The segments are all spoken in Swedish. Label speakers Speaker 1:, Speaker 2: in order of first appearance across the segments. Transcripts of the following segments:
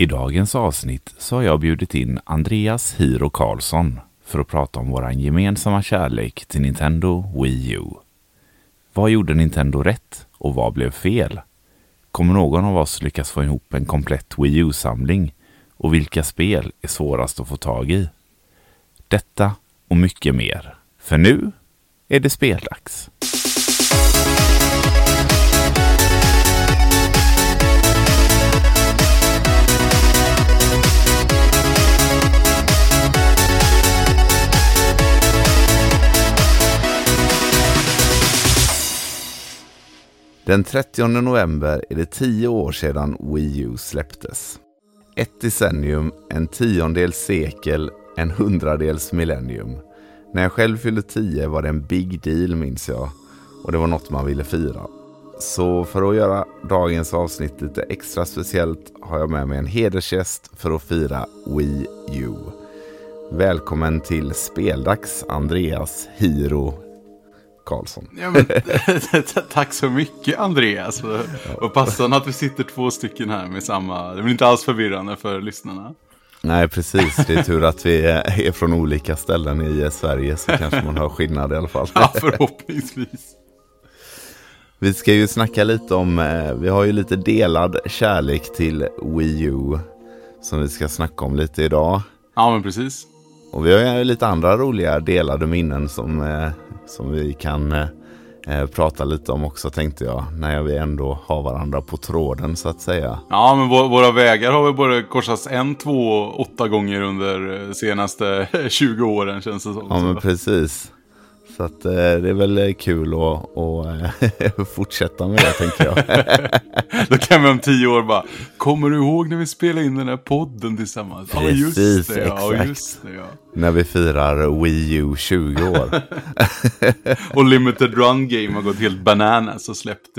Speaker 1: I dagens avsnitt så har jag bjudit in Andreas Hiro Karlsson för att prata om vår gemensamma kärlek till Nintendo Wii U. Vad gjorde Nintendo rätt och vad blev fel? Kommer någon av oss lyckas få ihop en komplett Wii U-samling? Och vilka spel är svårast att få tag i? Detta och mycket mer. För nu är det speldags. Den 30 november är det tio år sedan Wii U släpptes. Ett decennium, en tiondels sekel, en hundradels millennium. När jag själv fyllde tio var det en big deal minns jag. Och det var något man ville fira. Så för att göra dagens avsnitt lite extra speciellt har jag med mig en hedersgäst för att fira Wii U. Välkommen till Speldags Andreas Hiro Karlsson.
Speaker 2: Ja, men, tack så mycket Andreas. Och passande att vi sitter två stycken här med samma. Det blir inte alls förvirrande för lyssnarna.
Speaker 1: Nej, precis. Det är tur att vi är från olika ställen i Sverige så kanske man hör skillnad i alla fall.
Speaker 2: Ja, förhoppningsvis.
Speaker 1: Vi ska ju snacka lite om, eh, vi har ju lite delad kärlek till Wii U som vi ska snacka om lite idag.
Speaker 2: Ja, men precis.
Speaker 1: Och vi har ju lite andra roliga delade minnen som, eh, som vi kan eh, prata lite om också tänkte jag. När vi ändå har varandra på tråden så att säga.
Speaker 2: Ja, men våra vägar har väl både korsats en, två, åtta gånger under senaste 20 åren känns det som.
Speaker 1: Ja, men precis. Så att, eh, det är väl kul att, att eh, fortsätta med det tänker jag.
Speaker 2: Då kan vi om tio år bara, kommer du ihåg när vi spelade in den här podden tillsammans?
Speaker 1: Precis, ja, just det, exakt. Ja, just det, ja. När vi firar Wii U 20 år.
Speaker 2: och Limited Run Game har gått helt bananas och släppt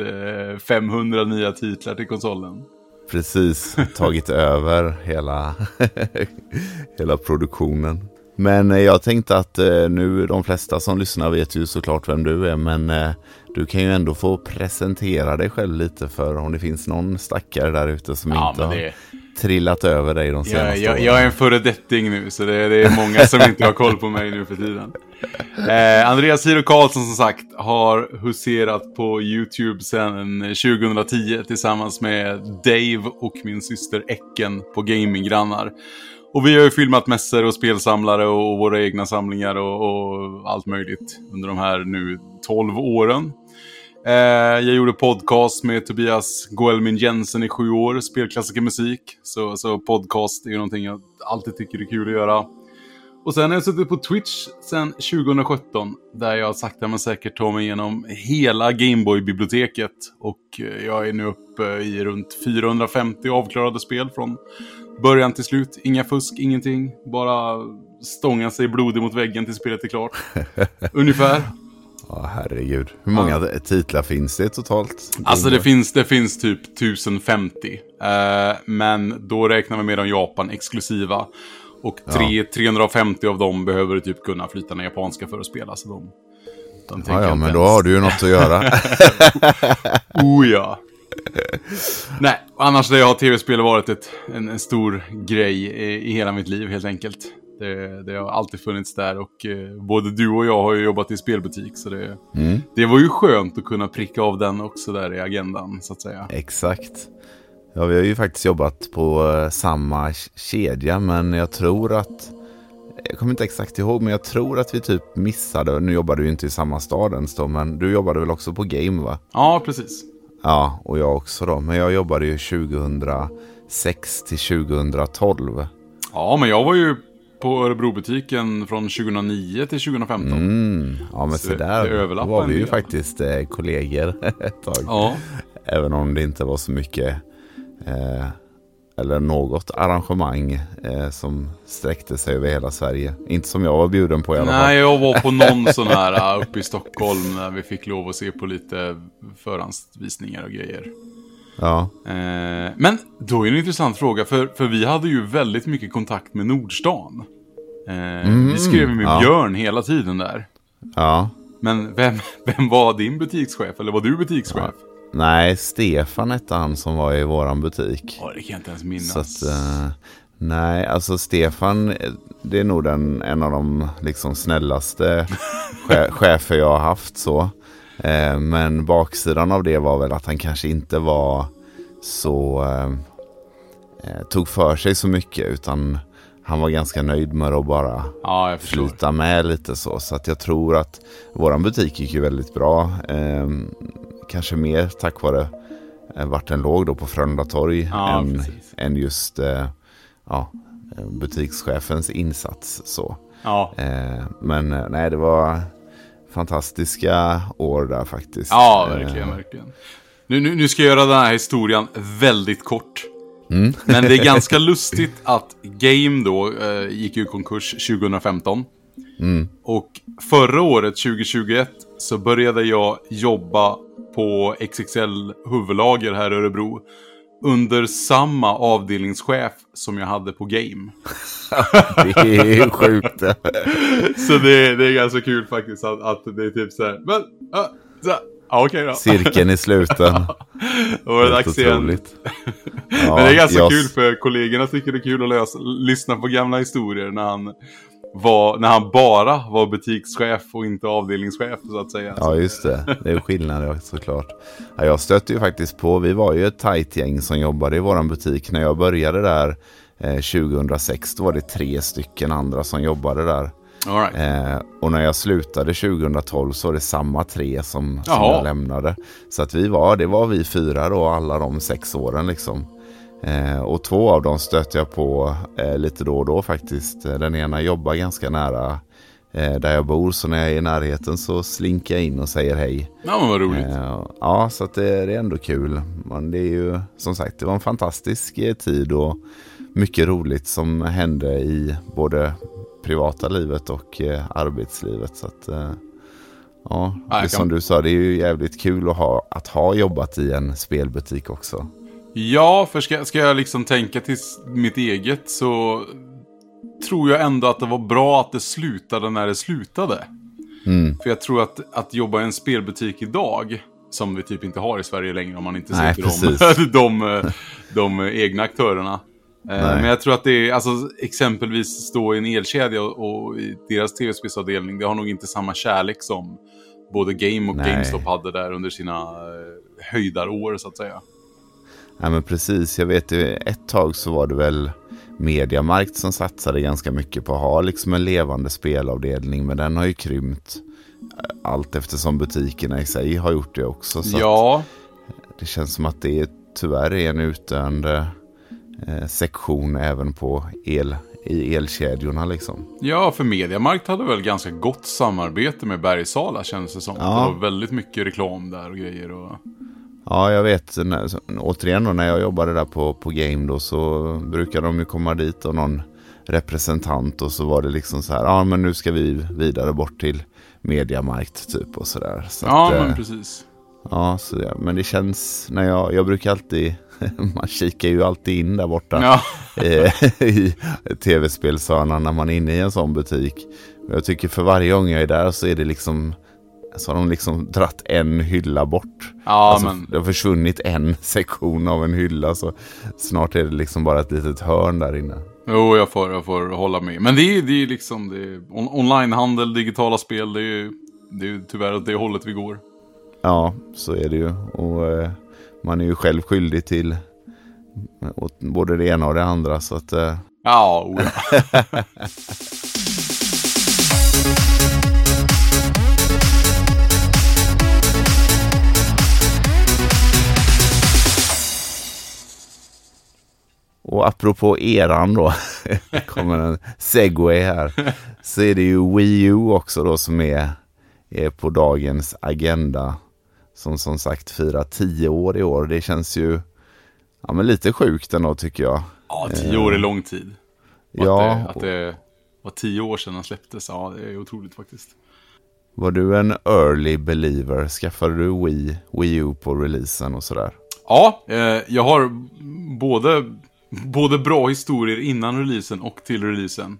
Speaker 2: 500 nya titlar till konsolen.
Speaker 1: Precis, tagit över hela, hela produktionen. Men eh, jag tänkte att eh, nu de flesta som lyssnar vet ju såklart vem du är. Men eh, du kan ju ändå få presentera dig själv lite för om det finns någon stackare där ute som ja, inte har det... trillat över dig de senaste
Speaker 2: jag, åren. Jag är en föredetting nu så det, det, är många som inte har koll på mig nu för tiden. Eh, Andreas Hiro Karlsson som sagt har huserat på YouTube sedan 2010 tillsammans med Dave och min syster Ecken på Gaminggrannar. Och vi har ju filmat mässor och spelsamlare och våra egna samlingar och, och allt möjligt under de här nu 12 åren. Eh, jag gjorde podcast med Tobias Goelmin Jensen i sju år, spelklassikermusik. Så, så podcast är ju någonting jag alltid tycker är kul att göra. Och sen har jag suttit på Twitch sedan 2017, där jag sakta men säkert tar mig igenom hela Gameboy-biblioteket. Och eh, jag är nu uppe i runt 450 avklarade spel från början till slut. Inga fusk, ingenting. Bara stånga sig blodig mot väggen till spelet är klart. Ungefär.
Speaker 1: Ja, herregud. Hur många ja. titlar finns det totalt?
Speaker 2: Alltså det finns, det finns typ 1050. Uh, men då räknar vi med de Japan exklusiva. Och tre, ja. 350 av dem behöver typ kunna flytande japanska för att spela. Så de,
Speaker 1: de ja, ja, men då har du ju något att göra.
Speaker 2: oh ja. Nej, annars har jag tv-spel varit ett, en, en, stor grej i, i, hela mitt liv helt enkelt. Det, det har alltid funnits där och eh, både du och jag har ju jobbat i spelbutik så det, mm. det var ju skönt att kunna pricka av den också där i agendan så att säga.
Speaker 1: Exakt. Ja, vi har ju faktiskt jobbat på eh, samma kedja men jag tror att jag kommer inte exakt ihåg, men jag tror att vi typ missade. Nu jobbade vi inte i samma stad ens då, men du jobbade väl också på Game va?
Speaker 2: Ja, precis.
Speaker 1: Ja, och jag också då. Men jag jobbade ju 2006 till 2012.
Speaker 2: Ja, men jag var ju på Örebrobutiken från 2009 till 2015.
Speaker 1: Mm, ja, men så, så där det var vi ju faktiskt eh, kollegor ett tag. Ja. Även om det inte var så mycket eh, eller något arrangemang eh, som sträckte sig över hela Sverige. Inte som jag var bjuden på i alla
Speaker 2: fall. Nej, jag var på någon sån här uh, uppe i Stockholm när vi fick lov att se på lite förhandsvisningar och grejer.
Speaker 1: Ja.
Speaker 2: Eh, men då är det en intressant fråga, för, för vi hade ju väldigt mycket kontakt med Nordstan. Eh, mm, vi skrev med ja. Björn hela tiden där.
Speaker 1: Ja.
Speaker 2: Men vem, vem var din butikschef, eller var du butikschef?
Speaker 1: Ja. Nej, Stefan hette han som var i våran butik.
Speaker 2: Ja, det kan jag inte ens minnas.
Speaker 1: Så att, eh, nej, alltså Stefan, eh, det är nog den, en av de liksom snällaste che- chefer jag har haft. så. Eh, men baksidan av det var väl att han kanske inte var så, eh, tog för sig så mycket utan han var ganska nöjd med att bara
Speaker 2: ja,
Speaker 1: flyta med lite så. Så att jag tror att våran butik gick ju väldigt bra. Kanske mer tack vare eh, vart den låg då på Frölunda torg
Speaker 2: Ja,
Speaker 1: än,
Speaker 2: precis.
Speaker 1: än just eh, ja, eh, butikschefens insats. Så.
Speaker 2: Ja.
Speaker 1: Men nej, det var fantastiska år där faktiskt.
Speaker 2: Ja, verkligen, verkligen. Nu, nu, nu ska jag göra den här historien väldigt kort.
Speaker 1: Mm.
Speaker 2: Men det är ganska lustigt att Game då eh, gick ju konkurs 2015.
Speaker 1: Mm.
Speaker 2: Och förra året, 2021, så började jag jobba på XXL huvudlager här i Örebro. Under samma avdelningschef som jag hade på Game.
Speaker 1: Det är ju sjukt.
Speaker 2: Så det, det är ganska kul faktiskt att, att det är typ så här. Men, uh, så, här, ja, okej då.
Speaker 1: Cirkeln i sluten.
Speaker 2: Då var det
Speaker 1: Helt otroligt.
Speaker 2: Men det är ganska
Speaker 1: jag-
Speaker 2: kul för kollegorna tycker det är kul att lösa, lyssna på gamla historier när han, var, när han bara var butikschef och inte avdelningschef så att säga.
Speaker 1: Ja, just det. Det är skillnad såklart. Ja, jag stötte ju faktiskt på, vi var ju ett tajt gäng som jobbade i våran butik. När jag började där eh, 2006, då var det tre stycken andra som jobbade där.
Speaker 2: Right.
Speaker 1: Eh, och när jag slutade 2012 så var det samma tre som, som jag lämnade. Så att vi var, det var vi fyra då, alla de sex åren liksom. Eh, och två av dem stötte jag på eh, lite då och då faktiskt. Eh, Den ena jobbar ganska nära eh, där jag bor, så när jag är i närheten så slinkar jag in och säger hej.
Speaker 2: Ja, men vad roligt.
Speaker 1: Eh, ja, så det, det är ändå kul. Men det är ju som sagt, det var en fantastisk eh, tid och mycket roligt som hände i både privata livet och arbetslivet. Så att, ja, det som du sa, det är ju jävligt kul att ha, att ha jobbat i en spelbutik också.
Speaker 2: Ja, för ska, ska jag liksom tänka till mitt eget så tror jag ändå att det var bra att det slutade när det slutade.
Speaker 1: Mm.
Speaker 2: För jag tror att, att jobba i en spelbutik idag, som vi typ inte har i Sverige längre om man inte
Speaker 1: Nej,
Speaker 2: till de, de, eh, de egna aktörerna. Eh,
Speaker 1: Nej.
Speaker 2: Men jag tror att det är, alltså exempelvis stå i en elkedja och, och i deras tv-spelsavdelning, det har nog inte samma kärlek som både Game och
Speaker 1: Nej.
Speaker 2: GameStop hade där under sina eh, höjdarår så att säga.
Speaker 1: Ja men precis, jag vet ju ett tag så var det väl Mediamarkt som satsade ganska mycket på att ha liksom en levande spelavdelning. Men den har ju krympt eh, allt eftersom butikerna i sig har gjort det också. Så
Speaker 2: ja,
Speaker 1: det känns som att det tyvärr är en utdöende eh, sektion även på el, i elkedjorna liksom.
Speaker 2: Ja, för Mediamarkt hade väl ganska gott samarbete med Bergsala känns det som.
Speaker 1: Ja.
Speaker 2: Det var väldigt mycket reklam där och grejer. Och...
Speaker 1: Ja, jag vet. När, så- återigen då, när jag jobbade där på, på Game då så brukade de ju komma dit och någon representant och så var det liksom så här, ja men nu ska vi vidare bort till Mediamarkt typ och sådär. Så
Speaker 2: Ja,
Speaker 1: att, eh,
Speaker 2: men precis.
Speaker 1: ja, så, ja, men det känns, när jag, jag brukar alltid, man kikar ju alltid in där borta
Speaker 2: Ja,
Speaker 1: eh, i tv-spelshörnan när man är inne i en sån butik. Jag tycker för varje gång jag är där så är det liksom så har de liksom dratt en hylla bort.
Speaker 2: ja
Speaker 1: alltså,
Speaker 2: men
Speaker 1: Det har försvunnit en sektion av en hylla så snart är det liksom bara ett litet hörn där inne.
Speaker 2: jo, jag får, jag får hålla med. Men det är är liksom det är on onlinehandel, digitala spel. Det är ju det är ju tyvärr åt det hållet vi går.
Speaker 1: Ja, så är det ju. Och eh, man är ju själv skyldig till åt både det ena och det andra. Så att, eh,
Speaker 2: Ja, oh,
Speaker 1: Och apropå eran då, kommer en segway här, så är det ju Wii U också då som är, är på dagens agenda. Som som sagt firar tio år i år. Det känns ju ja, men lite sjukt ändå tycker jag.
Speaker 2: ja, tio år är lång tid. Och
Speaker 1: Ja,
Speaker 2: Att det, att det var tio år sedan den släpptes, ja det är otroligt faktiskt.
Speaker 1: var du en early believer? Skaffade du Wii, Wii U på releasen och sådär?
Speaker 2: Ja, eh, jag har både, både bra historier innan releasen och till releasen.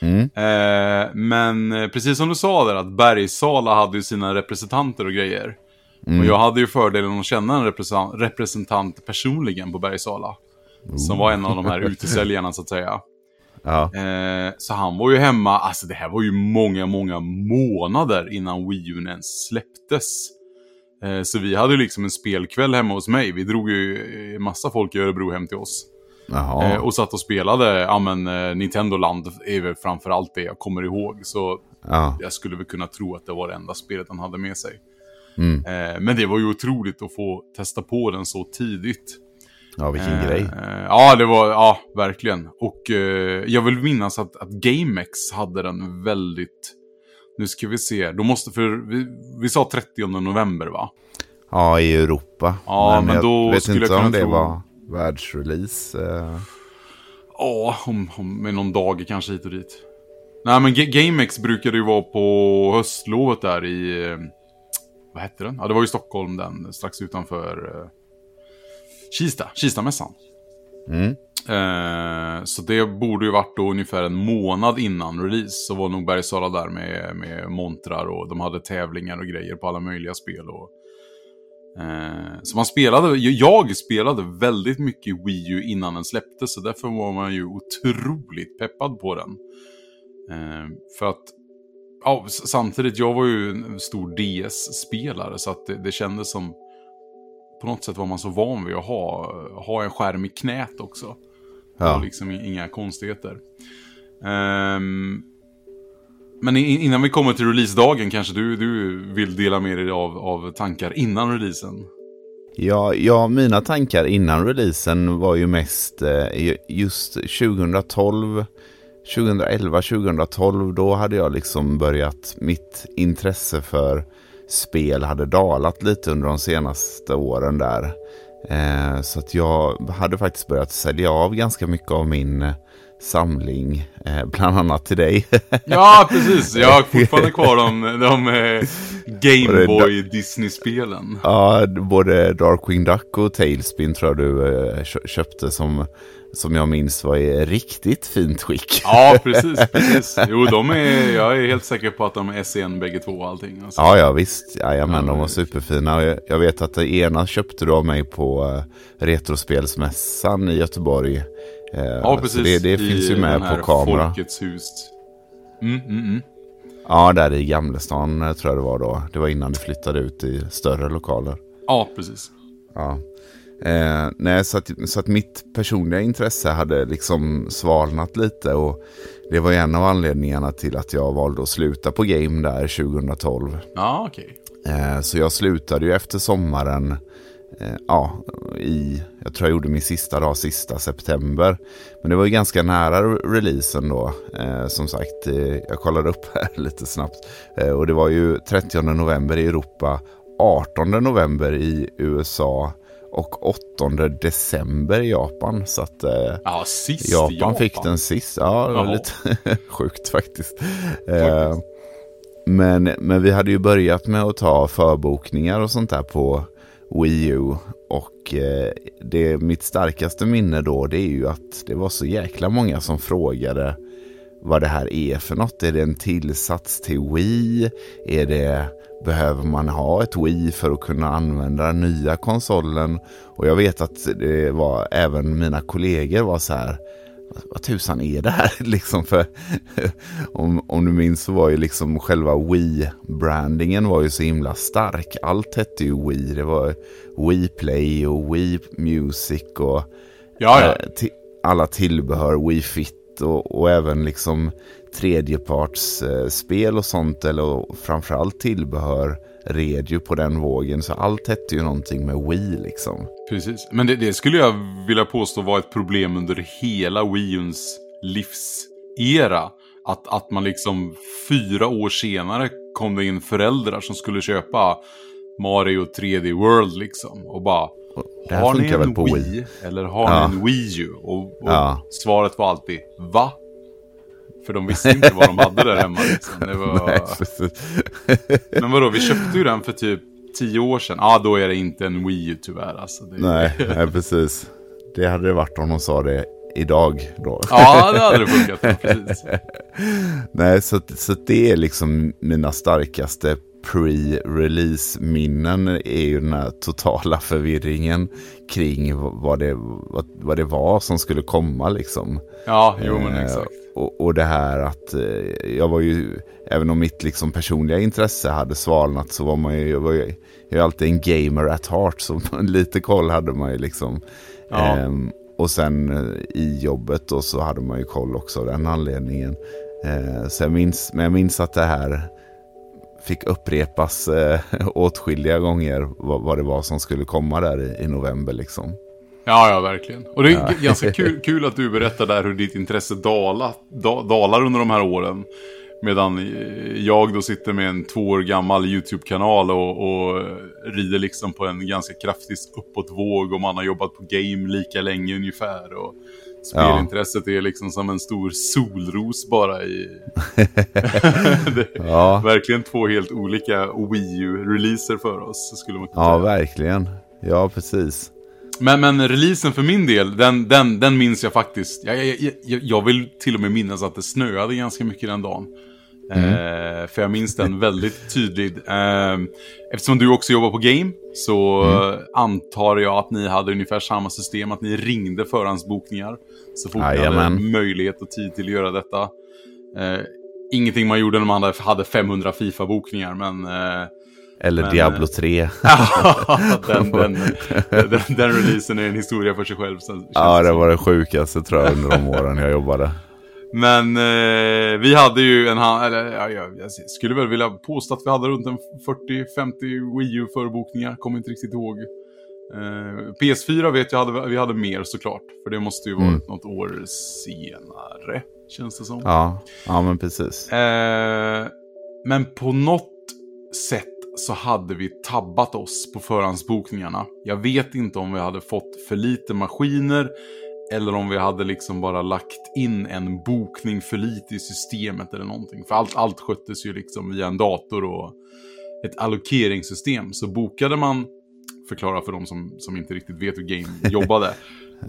Speaker 1: Mm.
Speaker 2: Eh, men eh, precis som du sa där, att Bergsala hade ju sina representanter och grejer. Mm. Och jag hade ju fördelen att känna en representant, representant personligen på Bergsala. Mm. Som var en av de här utesäljarna så att säga. Ja. Eh, så han var ju hemma, alltså det här var ju många, många månader innan Wii U ens släpptes. Eh, så vi hade ju liksom en spelkväll hemma hos mig. Vi drog ju massa folk i Örebro hem till oss. Eh, och satt och spelade, ja men eh, Nintendo Land är väl framförallt det jag kommer ihåg. Så ja. jag skulle väl kunna tro att det var det enda spelet han hade med sig. Mm. Eh, men det var ju otroligt att få testa på den så tidigt.
Speaker 1: Ja, vilken eh, grej.
Speaker 2: Ja, det var, ja, verkligen. Och eh, jag vill minnas att, att GameX hade den väldigt... Nu ska vi se, då måste, för vi, vi sa 30 november va?
Speaker 1: Ja, i Europa.
Speaker 2: Ja, men, men då skulle jag kunna tro...
Speaker 1: var världsrelease. Eh.
Speaker 2: Ja, om, om, med någon dag kanske hit och dit. Nej, men G GameX brukade ju vara på höstlovet där i... Eh, vad hette den? Ja, det var ju Stockholm den, strax utanför uh, Kista, Kistamässan. Mm. Uh, så det borde ju varit då ungefär en månad innan release. Så var nog Bergsala där med, med montrar och de hade tävlingar och grejer på alla möjliga spel. Och, så man spelade, jag spelade väldigt mycket Wii U innan den släpptes. Så därför var man ju otroligt peppad på den. för att ja, samtidigt, jag var ju en stor DS-spelare så att det, det kändes som... På något sätt var man så van vid att ha, ha en skärm i knät också. Ja. Och liksom inga konstigheter. Um, men innan vi kommer till releasedagen kanske du, du vill dela med dig av, av tankar innan releasen?
Speaker 1: Ja, ja, mina tankar innan releasen var ju mest eh, just 2012 2011-2012 då hade jag liksom börjat, mitt intresse för spel hade dalat lite under de senaste åren där. Eh, så att jag hade faktiskt börjat sälja av ganska mycket av min eh, samling, eh, bland annat till dig.
Speaker 2: ja, precis. Jag har fortfarande kvar de, de eh, Gameboy Disney-spelen.
Speaker 1: Ja, både Darkwing Duck och Tailspin tror jag du eh, köpte som som jag minns var i riktigt fint skick.
Speaker 2: Ja, precis. precis. Jo, de är, jag är helt säker på att de är SCN bägge två och allting.
Speaker 1: Alltså. Ja, ja, visst. Jajamän, de var superfina. Jag, jag vet att det ena köpte du av mig på Retrospelsmässan i Göteborg.
Speaker 2: Uh, ja, precis.
Speaker 1: Det, det finns ju med på kamera.
Speaker 2: Folkets hus. Mm, mm, mm.
Speaker 1: Ja, där i Gamlestan eh, tror jag det var då. Det var innan du flyttade ut i större lokaler.
Speaker 2: Ja, precis.
Speaker 1: Ja. Eh, nej, så att, så att mitt personliga intresse hade liksom svalnat lite och det var en av anledningarna till att jag valde att sluta på Game där 2012.
Speaker 2: Ja, okej.
Speaker 1: Okay. Eh, så jag slutade ju efter sommaren, eh, ja, i, jag tror jag gjorde min sista dag, sista september. Men det var ju ganska nära releasen då, eh, som sagt. Eh, jag kollade upp här lite snabbt. Eh, och det var ju 30 november i Europa, 18 november i USA och 8 december i Japan. Så att eh,
Speaker 2: ja, sist
Speaker 1: Japan, Japan fick den sist. Ja, det var Jaha. lite sjukt faktiskt. Eh, men, men vi hade ju börjat med att ta förbokningar och sånt där på Wii U. Och eh, det, mitt starkaste minne då det är ju att det var så jäkla många som frågade vad det här är för något. Är det en tillsats till Wii? Är det behöver man ha ett Wii för att kunna använda den nya konsolen. Och jag vet att det var även mina kollegor var så här. Vad tusan är det här? liksom för, om, om du minns så var ju liksom själva Wii-brandingen var ju så himla stark. Allt hette ju Wii. Det var Wii Play och Wii Music och
Speaker 2: ja, ja.
Speaker 1: Eh, alla tillbehör, Wii Fit och, och även liksom tredjepartsspel och sånt eller framförallt tillbehör red ju på den vågen. Så allt hette ju någonting med Wii liksom.
Speaker 2: Precis, men det, det skulle jag vilja påstå var ett problem under hela Wii Uns livsera. Att, att man liksom fyra år senare kom det in föräldrar som skulle köpa Mario 3D World liksom. Och bara, har ni en Wii, Wii, Eller har ja. ni en Wii U? Och, och ja. svaret var alltid, va? För de visste inte vad de hade där hemma. Liksom. Det var... Nej, Men vadå, vi köpte ju den för typ tio år sedan. Ja, ah, då är det inte en Wii U tyvärr. Alltså, det...
Speaker 1: nej, nej, precis. Det hade det varit om de sa det idag då.
Speaker 2: Ja, det hade det funkat. precis.
Speaker 1: nej, så, så det är liksom mina starkaste pre-release-minnen är ju den här totala förvirringen kring vad det, vad, vad det var som skulle komma liksom.
Speaker 2: Ja, jo men
Speaker 1: Eh,
Speaker 2: exakt.
Speaker 1: Och, och det här att eh, jag var ju, även om mitt liksom personliga intresse hade svalnat så var man ju, jag var ju, jag är alltid en gamer at heart så lite koll hade man ju liksom.
Speaker 2: Ja.
Speaker 1: Ehm, och sen eh, i jobbet då så hade man ju koll också av den anledningen. Eh, så jag minns, men jag minns att det här fick upprepas eh, åtskilliga gånger vad, vad det var som skulle komma där i, i november liksom.
Speaker 2: Ja, ja, verkligen. Och det är g- ganska kul, kul att du berättar där hur ditt intresse dala, da, dalar under de här åren. Medan eh, jag då sitter med en två år gammal YouTube-kanal och, och rider liksom på en ganska kraftig uppåtvåg och man har jobbat på game lika länge ungefär. Och spelintresset är liksom som en stor solros bara i...
Speaker 1: Ja,
Speaker 2: verkligen två helt olika Wii U-releaser för oss, skulle man kunna
Speaker 1: ja
Speaker 2: säga.
Speaker 1: verkligen. Ja, precis.
Speaker 2: Men, men releasen för min del, den, den, den minns jag faktiskt. Jag, jag, jag, jag vill till och med minnas att det snöade ganska mycket den dagen. Eh, för jag minns den väldigt tydligt. Eh, eftersom du också jobbar på Game så eh, antar jag att ni hade ungefär samma system. Att ni ringde förhandsbokningar. Så fort ni hade möjlighet och tid till att göra detta. Eh, ingenting man gjorde när man hade, hade 500 FIFA-bokningar, men... Eh,
Speaker 1: Eller
Speaker 2: Men,
Speaker 1: Diablo 3.
Speaker 2: den, den, den, den releasen är en historia för sig själv.
Speaker 1: Ja,
Speaker 2: det
Speaker 1: var det sjukaste tror jag under de åren jag jobbade.
Speaker 2: Men eh, vi hade ju en hand, eller ja, jag, jag skulle väl vilja påstå att vi hade runt en 40-50 Wii U förbokningar, kommer inte riktigt ihåg. Eh, PS4 vet jag hade, vi hade mer såklart, för det måste ju varit
Speaker 1: Mm.
Speaker 2: något år senare, känns det som.
Speaker 1: Ja, ja men precis.
Speaker 2: Eh, men på något sätt så hade vi tabbat oss på förhandsbokningarna. Jag vet inte om vi hade fått för lite maskiner eller om vi hade liksom bara lagt in en bokning för lite i systemet eller någonting. För allt, allt sköttes ju liksom via en dator och ett allokeringssystem. Så bokade man, förklara för de som, som inte riktigt vet hur Game jobbade.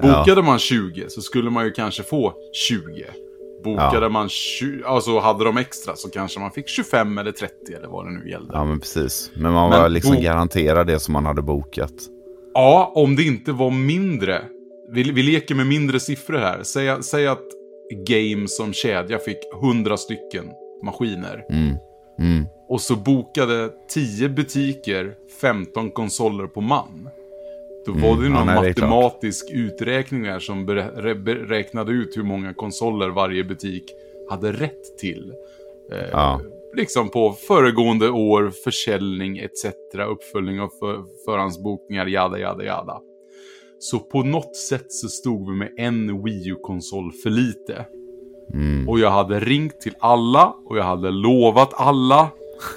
Speaker 2: Bokade man 20 så skulle man ju kanske få 20. Bokade
Speaker 1: Ja.
Speaker 2: man 20, alltså hade de extra så kanske man fick 25 eller 30 eller vad det nu gällde.
Speaker 1: Ja, men precis. Men man
Speaker 2: Men
Speaker 1: var liksom garanterad det som man hade bokat.
Speaker 2: Ja, om det inte var mindre. Vi, vi leker med mindre siffror här. Säg, säg att Game som kedja fick 100 stycken maskiner.
Speaker 1: Mm. Mm.
Speaker 2: Och så bokade 10 butiker 15 konsoler på man. Då var
Speaker 1: Mm,
Speaker 2: det ju
Speaker 1: ja,
Speaker 2: någon
Speaker 1: nej, det
Speaker 2: matematisk uträkning där som berä- beräknade ut hur många konsoler varje butik hade rätt till. Eh,
Speaker 1: Ja.
Speaker 2: Liksom på föregående år, försäljning etc. Uppföljning av för, förhandsbokningar, jada jada jada. Så på något sätt så stod vi med en Wii U-konsol för lite.
Speaker 1: Mm.
Speaker 2: Och jag hade ringt till alla och jag hade lovat alla.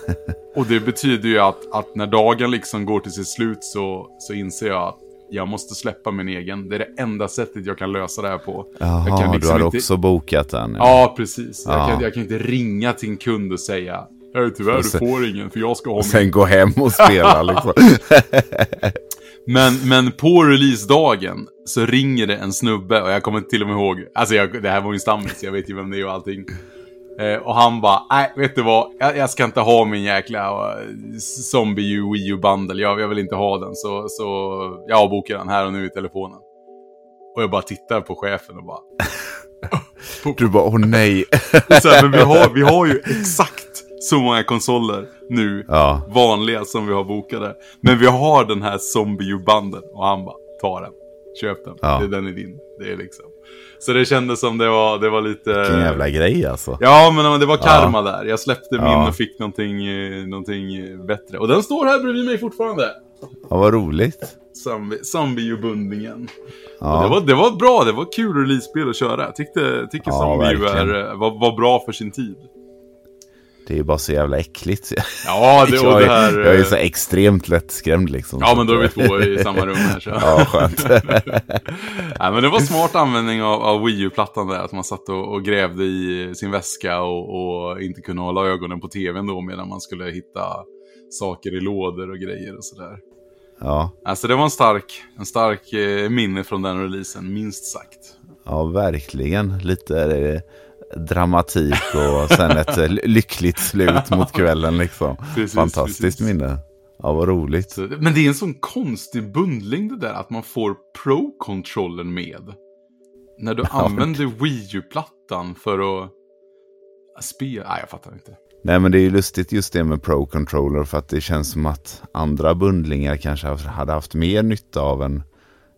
Speaker 2: Och det betyder ju att, att när dagen liksom går till sitt slut så, så inser jag att jag måste släppa min egen. Det är det enda sättet jag kan lösa det här på. jag
Speaker 1: Jaha,
Speaker 2: kan
Speaker 1: du
Speaker 2: liksom
Speaker 1: hade
Speaker 2: inte...
Speaker 1: också bokat den.
Speaker 2: Ja, precis. Jag,
Speaker 1: Ja.
Speaker 2: kan, jag kan inte ringa till en kund och säga "Hej, Tyvärr,
Speaker 1: Och sen-
Speaker 2: du får ingen för jag ska ha
Speaker 1: Och
Speaker 2: min.
Speaker 1: sen gå hem och spela liksom.
Speaker 2: Men, men på releasedagen så ringer det en snubbe och jag kommer till och med ihåg, alltså jag, det här var ju en stammis, jag vet ju vem det är och allting. Eh, och han bara, nej vet du vad, jag, jag ska inte ha min jäkla uh, Zombie U Wii U bundle, jag, jag vill inte ha den. Så, så jag bokar den här och nu i telefonen. Och jag bara tittar på chefen och bara,
Speaker 1: Du bara, åh nej.
Speaker 2: så här, men vi har, vi har ju exakt så många konsoler nu,
Speaker 1: Ja,
Speaker 2: vanliga som vi har bokade. Men vi har den här Zombie och han bara, ta den. Köp den.
Speaker 1: Ja.
Speaker 2: Det, den är din. Det är liksom. Så det kändes som det var, det var lite...
Speaker 1: vilken jävla grej alltså.
Speaker 2: Ja, men det var karma där. Jag släppte min
Speaker 1: Ja.
Speaker 2: och fick någonting, eh, någonting eh, bättre. Och den står här bredvid mig fortfarande.
Speaker 1: Ja, vad roligt.
Speaker 2: Zombie- Zombie U-bundningen.
Speaker 1: Ja.
Speaker 2: Det, var, det var bra, det var kul release-spel att köra. Jag tyckte, tycker
Speaker 1: Ja,
Speaker 2: Zombie är, var, var bra för sin tid.
Speaker 1: Det är ju bara så jävla äckligt.
Speaker 2: Ja, det,
Speaker 1: jag,
Speaker 2: det
Speaker 1: är,
Speaker 2: här...
Speaker 1: jag är
Speaker 2: eh,
Speaker 1: så extremt lättskrämd liksom.
Speaker 2: Ja, men då är vi två i samma rum här. Så.
Speaker 1: Ja, skönt.
Speaker 2: Nej, men det var smart användning av, av Wii U-plattan där. Att man satt och, och grävde i sin väska och, och inte kunde hålla ögonen på tvn då medan man skulle hitta saker i lådor och grejer och sådär.
Speaker 1: Ja,
Speaker 2: Alltså det var en stark, en stark eh, minne från den releasen, minst sagt.
Speaker 1: ja verkligen. Lite, eh, dramatik och sen ett lyckligt slut mot kvällen liksom.
Speaker 2: Precis,
Speaker 1: Fantastiskt
Speaker 2: precis.
Speaker 1: minne. Ja, vad roligt.
Speaker 2: Men det är en sån konstig bundling det där att man får Pro-controllen med. När du använder Wii U-plattan för att spela. Nej, jag fattar inte.
Speaker 1: Nej men det är ju lustigt just det med Pro Controller för att det känns som att andra bundlingar kanske hade haft mer nytta av en,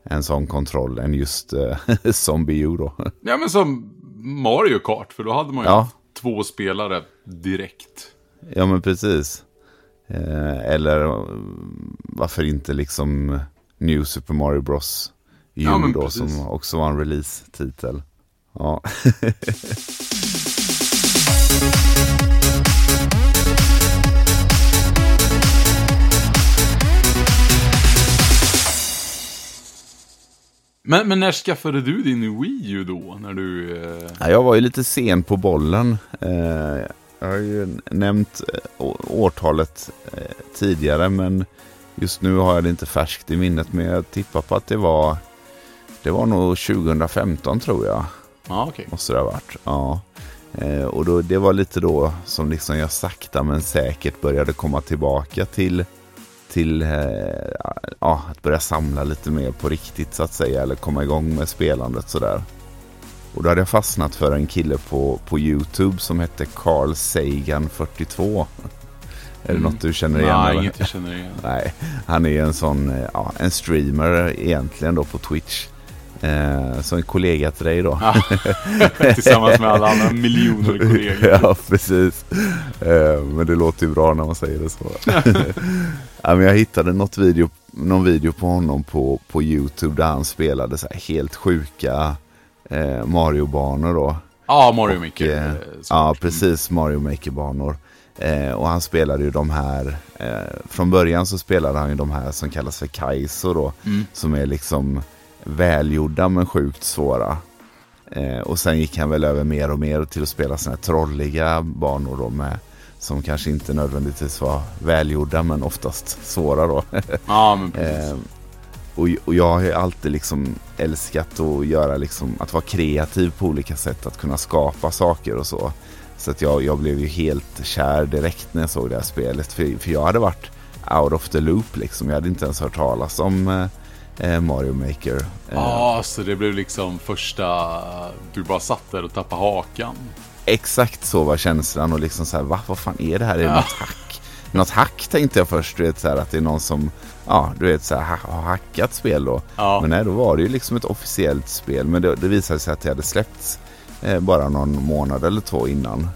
Speaker 1: en sån kontroll än just eh, Zombie U då.
Speaker 2: Ja, men som Mario Kart, för då hade man ju
Speaker 1: Ja.
Speaker 2: två spelare direkt.
Speaker 1: Ja men precis. Eh, eller eh, varför inte liksom New Super Mario Bros. U
Speaker 2: Ja,
Speaker 1: då
Speaker 2: precis.
Speaker 1: som också var en release-titel. Ja.
Speaker 2: Men, men när skaffade du din Wii U då? När du... Eh...
Speaker 1: Ja, Jag var ju lite sen på bollen. Eh, Jag har ju nämnt eh, årtalet eh, tidigare men just nu har jag det inte färskt i minnet. Men jag tippar på att det var det var nog 2015 tror jag.
Speaker 2: Ja, okej.
Speaker 1: Måste det ha varit. Ja. Eh, Och då, det var lite då som liksom jag sakta men säkert började komma tillbaka till, till eh, ja, att börja samla lite mer på riktigt så att säga. Eller komma igång med spelandet sådär. Och då hade jag fastnat för en kille på, på YouTube som hette Carl Sagan 42. Är det
Speaker 2: Mm.
Speaker 1: något du känner igen?
Speaker 2: Nej,
Speaker 1: eller?
Speaker 2: inget jag känner igen.
Speaker 1: Nej, han är ju en sån, eh, ja, en streamer egentligen då på Twitch. Eh, så en kollega till dig då.
Speaker 2: Ja. Tillsammans med alla andra miljoner kollegor.
Speaker 1: ja, precis. Eh, men det låter ju bra när man säger det så. ja, men jag hittade något video, någon video på honom på, på YouTube där han spelade så helt sjuka eh, Mario-banor då.
Speaker 2: Ja, Mario Maker.
Speaker 1: eh,
Speaker 2: eh,
Speaker 1: Ja,
Speaker 2: såklart.
Speaker 1: precis. Mario Maker-banor. Eh, och han spelade ju de här, från början så spelade han ju de här som kallas för Kaizo då.
Speaker 2: Mm.
Speaker 1: Som är liksom välgjorda men sjukt svåra. Eh, och sen gick han väl över mer och mer till att spela såna här trolliga banor då med. Som kanske inte nödvändigtvis var välgjorda men oftast svåra då.
Speaker 2: Ja, men precis.
Speaker 1: Eh, och, och jag har ju alltid liksom älskat att göra liksom, att vara kreativ på olika sätt, att kunna skapa saker och så. Så att jag, jag blev ju helt kär direkt när jag såg det här spelet. För, för jag hade varit out of the loop liksom. Jag hade inte ens hört talas om eh, eh, Mario Maker. Eh,
Speaker 2: Ja, så det blev liksom första... Du bara satt där och tappade hakan.
Speaker 1: Exakt så var känslan och liksom så här, va, vad fan är det här? Är det
Speaker 2: Ja.
Speaker 1: något hack? Något hack tänkte jag först, du vet så här att det är någon som, ja, du vet så här, ha- har hackat spel då.
Speaker 2: Ja.
Speaker 1: Men nej, då var det ju liksom ett officiellt spel. Men det, det visade sig att det hade släppts eh, bara någon månad eller två innan.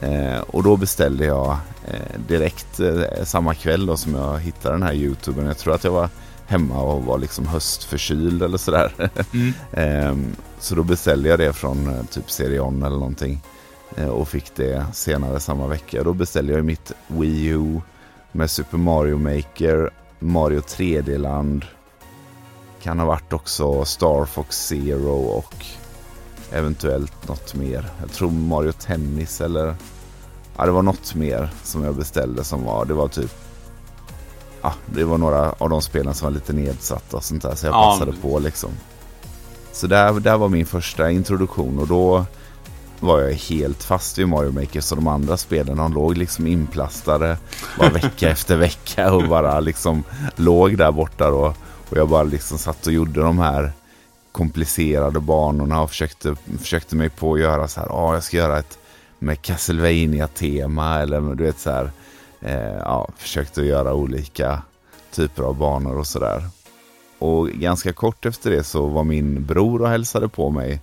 Speaker 1: Eh, och då beställde jag eh, direkt eh, samma kväll då som jag hittade den här YouTuben. Jag tror att jag var hemma och var liksom höstförkyld eller sådär.
Speaker 2: Mm.
Speaker 1: Ehm, så då beställde jag det från eh, typ Serion eller någonting. Eh, och fick det senare samma vecka. Då beställde jag mitt Wii U med Super Mario Maker, Mario 3D-land. Kan ha varit också Star Fox Zero och eventuellt något mer. Jag tror Mario Tennis eller... Ja, det var något mer som jag beställde som var... Det var typ... Ja, det var några av de spelen som var lite nedsatta och sånt där. Så jag
Speaker 2: Ja,
Speaker 1: passade på liksom. Så där, där var min första introduktion och då var jag helt fast vid Mario Maker. Så de andra spelen de låg liksom inplastade bara vecka efter vecka och bara liksom låg där borta då. Och jag bara liksom satt och gjorde de här komplicerade banorna och försökte, försökte mig på att göra så här, ja jag ska göra ett med castlevania tema eller du vet så här, eh, ja, försökte göra olika typer av banor och sådär. Och ganska kort efter det så var min bror och hälsade på mig.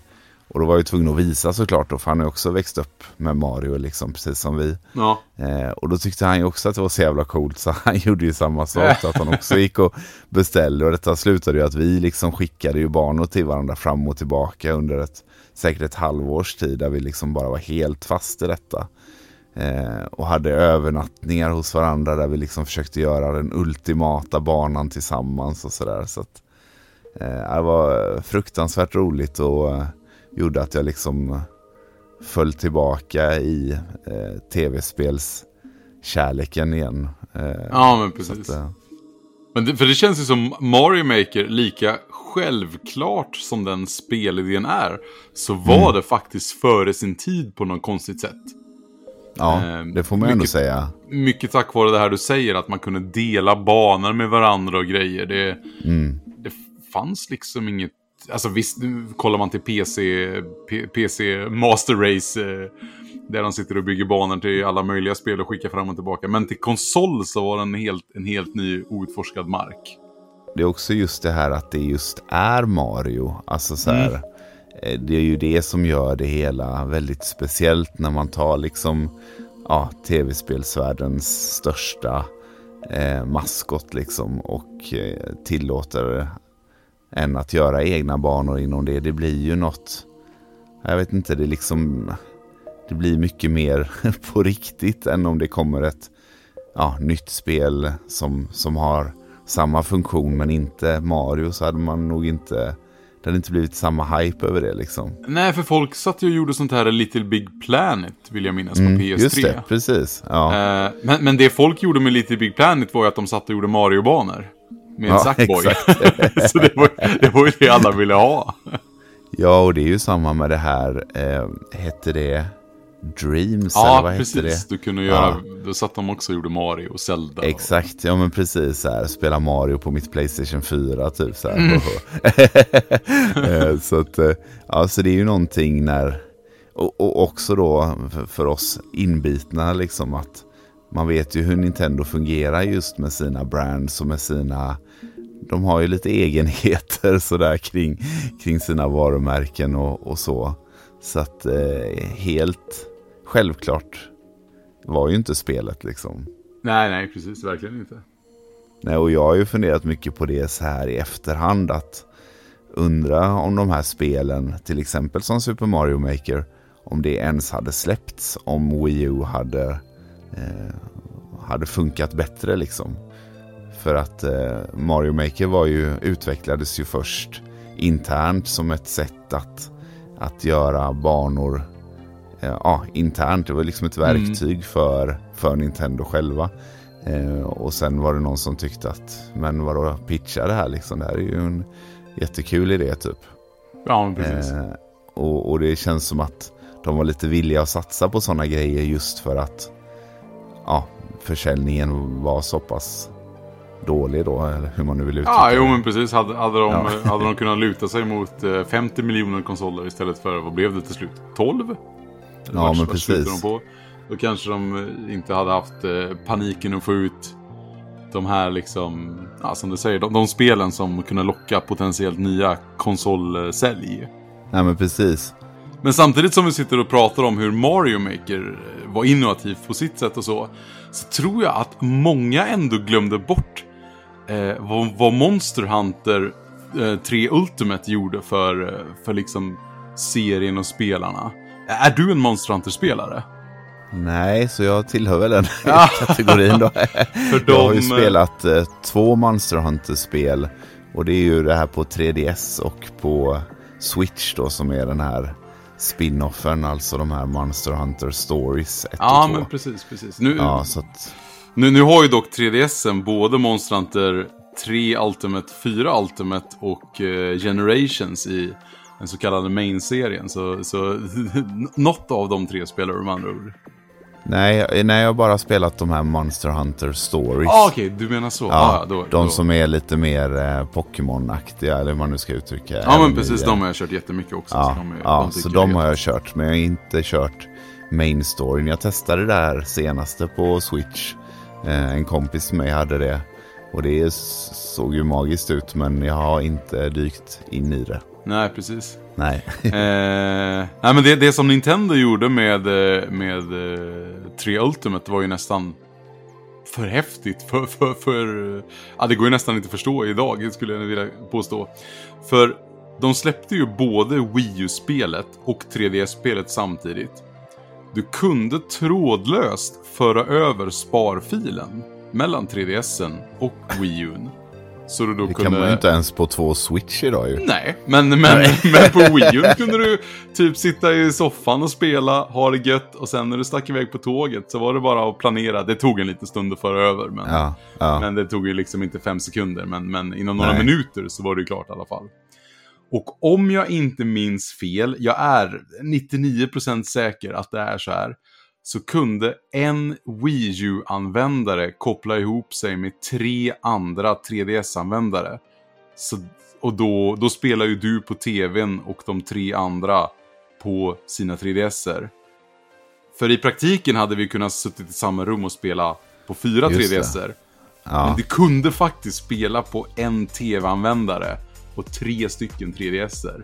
Speaker 1: Och då var jag tvungen att visa såklart då, för han har också växt upp med Mario liksom, precis som vi.
Speaker 2: Ja.
Speaker 1: Eh, och då tyckte han ju också att det var så jävla coolt så han gjorde ju samma sak. så att han också gick och beställde och detta slutade ju att vi liksom skickade ju banor till varandra fram och tillbaka under ett säkert ett halvårs tid där vi liksom bara var helt fast i detta. Eh, och hade övernattningar hos varandra där vi liksom försökte göra den ultimata banan tillsammans och sådär. Så att, eh, det var fruktansvärt roligt och eh, gjorde att jag liksom föll tillbaka i eh, tv-spelskärleken igen. Eh,
Speaker 2: ja, men precis.
Speaker 1: att, eh,
Speaker 2: Men det, för det känns ju som Mario Maker, lika självklart som den spelidén är, så var
Speaker 1: Mm.
Speaker 2: det faktiskt före sin tid på något konstigt sätt.
Speaker 1: Ja,
Speaker 2: Eh,
Speaker 1: det får man ändå
Speaker 2: mycket-
Speaker 1: säga.
Speaker 2: Mycket tack vare det här du säger, att man kunde dela banor med varandra och grejer. Det,
Speaker 1: Mm.
Speaker 2: det fanns liksom inget... Alltså visst, kollar man till PC, P, PC Master Race, eh, där de sitter och bygger banor till alla möjliga spel och skickar fram och tillbaka. Men till konsol så var det en helt, en helt ny outforskad mark.
Speaker 1: Det är också just det här att det just är Mario. Alltså så här, eh, Eh, det är ju det som gör det hela väldigt speciellt när man tar liksom ja, tv-spelsvärldens största eh, maskot liksom och eh, tillåter en att göra egna banor inom det. Det blir ju något, jag vet inte, det är liksom, det blir mycket mer på riktigt än om det kommer ett ja, nytt spel som, som har samma funktion men inte Mario så hade man nog inte, det hade inte blivit samma hype över det liksom.
Speaker 2: Nej, för folk satt ju och gjorde sånt här Little Big Planet, vill jag minnas, på PS3.
Speaker 1: Mm, just det, precis. Ja,
Speaker 2: Eh, men, men det folk gjorde med Little Big Planet var ju att de satt och gjorde Mario-banor. Med en
Speaker 1: Ja,
Speaker 2: Sackboy. så det var, det var ju det alla ville ha.
Speaker 1: ja och det är ju samma med det här, eh, hette det Dreams eller
Speaker 2: Ja,
Speaker 1: vad hette
Speaker 2: precis.
Speaker 1: det?
Speaker 2: Du kunde göra, då satt de också och gjorde Mario och Zelda. och-
Speaker 1: Exakt, ja men precis så här, spela Mario på mitt Playstation 4 typ så här.
Speaker 2: Mm.
Speaker 1: Eh, så att, eh, ja så det är ju någonting när, och, och också då för, för oss inbitna liksom att man vet ju hur Nintendo fungerar just med sina brands och med sina, de har ju lite egenheter sådär kring, kring sina varumärken och, och så. Så att eh, helt självklart var ju inte spelet liksom.
Speaker 2: Nej, nej, precis. Verkligen inte.
Speaker 1: Nej, och jag har ju funderat mycket på det så här i efterhand att undra om de här spelen, till exempel som Super Mario Maker, om det ens hade släppts om Wii U hade, eh, hade funkat bättre liksom. För att eh, Mario Maker var ju, utvecklades ju först internt som ett sätt att, att göra banor ja, internt. Det var liksom ett verktyg för, för Nintendo själva. Eh, och sen var det någon som tyckte att, men vadå, pitcha det här liksom. Det här är ju en jättekul idé typ.
Speaker 2: Ja, precis.
Speaker 1: Eh, och, och det känns som att de var lite villiga att satsa på sådana grejer just för att ja, försäljningen var så pass dålig då, eller hur man nu vill uttrycka
Speaker 2: Ja,
Speaker 1: det.
Speaker 2: jo men precis. Hade, hade, de,
Speaker 1: Ja.
Speaker 2: hade de kunnat luta sig mot eh, 50 miljoner konsoler istället för, vad blev det till slut? 12?
Speaker 1: Ja,
Speaker 2: vart-
Speaker 1: men precis.
Speaker 2: De på? Då kanske de eh, inte hade haft eh, paniken att få ut de här liksom, ja som du säger, de, de spelen som kunde locka potentiellt nya konsolsälj.
Speaker 1: Nej men precis.
Speaker 2: Men samtidigt som vi sitter och pratar om hur Mario Maker eh, var innovativt på sitt sätt och så, så tror jag att många ändå glömde bort eh, vad, vad Monster Hunter eh, 3 Ultimate gjorde för, för liksom serien och spelarna. Är du en Monster Hunter-spelare?
Speaker 1: Nej, så jag tillhör väl den
Speaker 2: Ja.
Speaker 1: kategorin då.
Speaker 2: För
Speaker 1: Jag har ju
Speaker 2: de, eh,
Speaker 1: spelat eh, två Monster Hunter-spel. Och det är ju det här på 3DS och på Switch då som är den här spin-offen. Alltså de här Monster Hunter Stories 1
Speaker 2: Ja,
Speaker 1: och 2.
Speaker 2: men precis, precis. Nu,
Speaker 1: Ja, så att...
Speaker 2: nu, nu har ju dock 3DSen både Monster Hunter 3 Ultimate, 4 Ultimate och eh, Generations i den så kallade main-serien. Så, så något av de tre spelar du med andra ord.
Speaker 1: Nej, nej, jag har bara spelat de här Monster Hunter Stories.
Speaker 2: Ah, Okej, du menar så.
Speaker 1: Ja,
Speaker 2: ah, då,
Speaker 1: de
Speaker 2: då.
Speaker 1: som är lite mer eh, Pokémon-aktiga, eller vad man nu ska uttrycka.
Speaker 2: Ja, men precis. De har jag kört jättemycket också.
Speaker 1: Ja,
Speaker 2: så de, är,
Speaker 1: ja,
Speaker 2: tycker
Speaker 1: så de har jag kört. Men jag har inte kört main storyn. Jag testade det här senaste på Switch. Eh, en kompis med mig hade det. Och det såg ju magiskt ut men jag har inte dykt in i det.
Speaker 2: Nej, precis.
Speaker 1: Nej.
Speaker 2: eh, nej, men det, det som Nintendo gjorde med, eh, med eh, 3 Ultimate var ju nästan för häftigt. För, för, för, ja, det går ju nästan inte att förstå idag, skulle jag vilja påstå. För de släppte ju både Wii U-spelet och 3DS-spelet samtidigt. Du kunde trådlöst föra över sparfilen mellan 3DSen och Wii U'n. Så du då
Speaker 1: Det
Speaker 2: kunde...
Speaker 1: kan man ju inte ens på två Switch idag ju.
Speaker 2: Nej, men, men, men på Wii U kunde du typ sitta i soffan och spela, ha det gött och sen när du stack iväg på tåget så var det bara att planera. Det tog en liten stund att föra över, men,
Speaker 1: Ja, ja.
Speaker 2: men det tog ju liksom inte fem sekunder. Men, men inom några
Speaker 1: Nej.
Speaker 2: minuter så var det ju klart i alla fall. Och om jag inte minns fel, jag är 99% säker att det är så här, så kunde en Wii U-användare koppla ihop sig med tre andra 3DS-användare. Så, och då, då spelar ju du på tvn och de tre andra på sina 3DSer. För i praktiken hade vi kunnat suttit i samma rum och spela på fyra
Speaker 1: Just det.
Speaker 2: 3DSer. Men
Speaker 1: ja.
Speaker 2: du kunde faktiskt spela på en tv-användare och tre stycken 3DSer.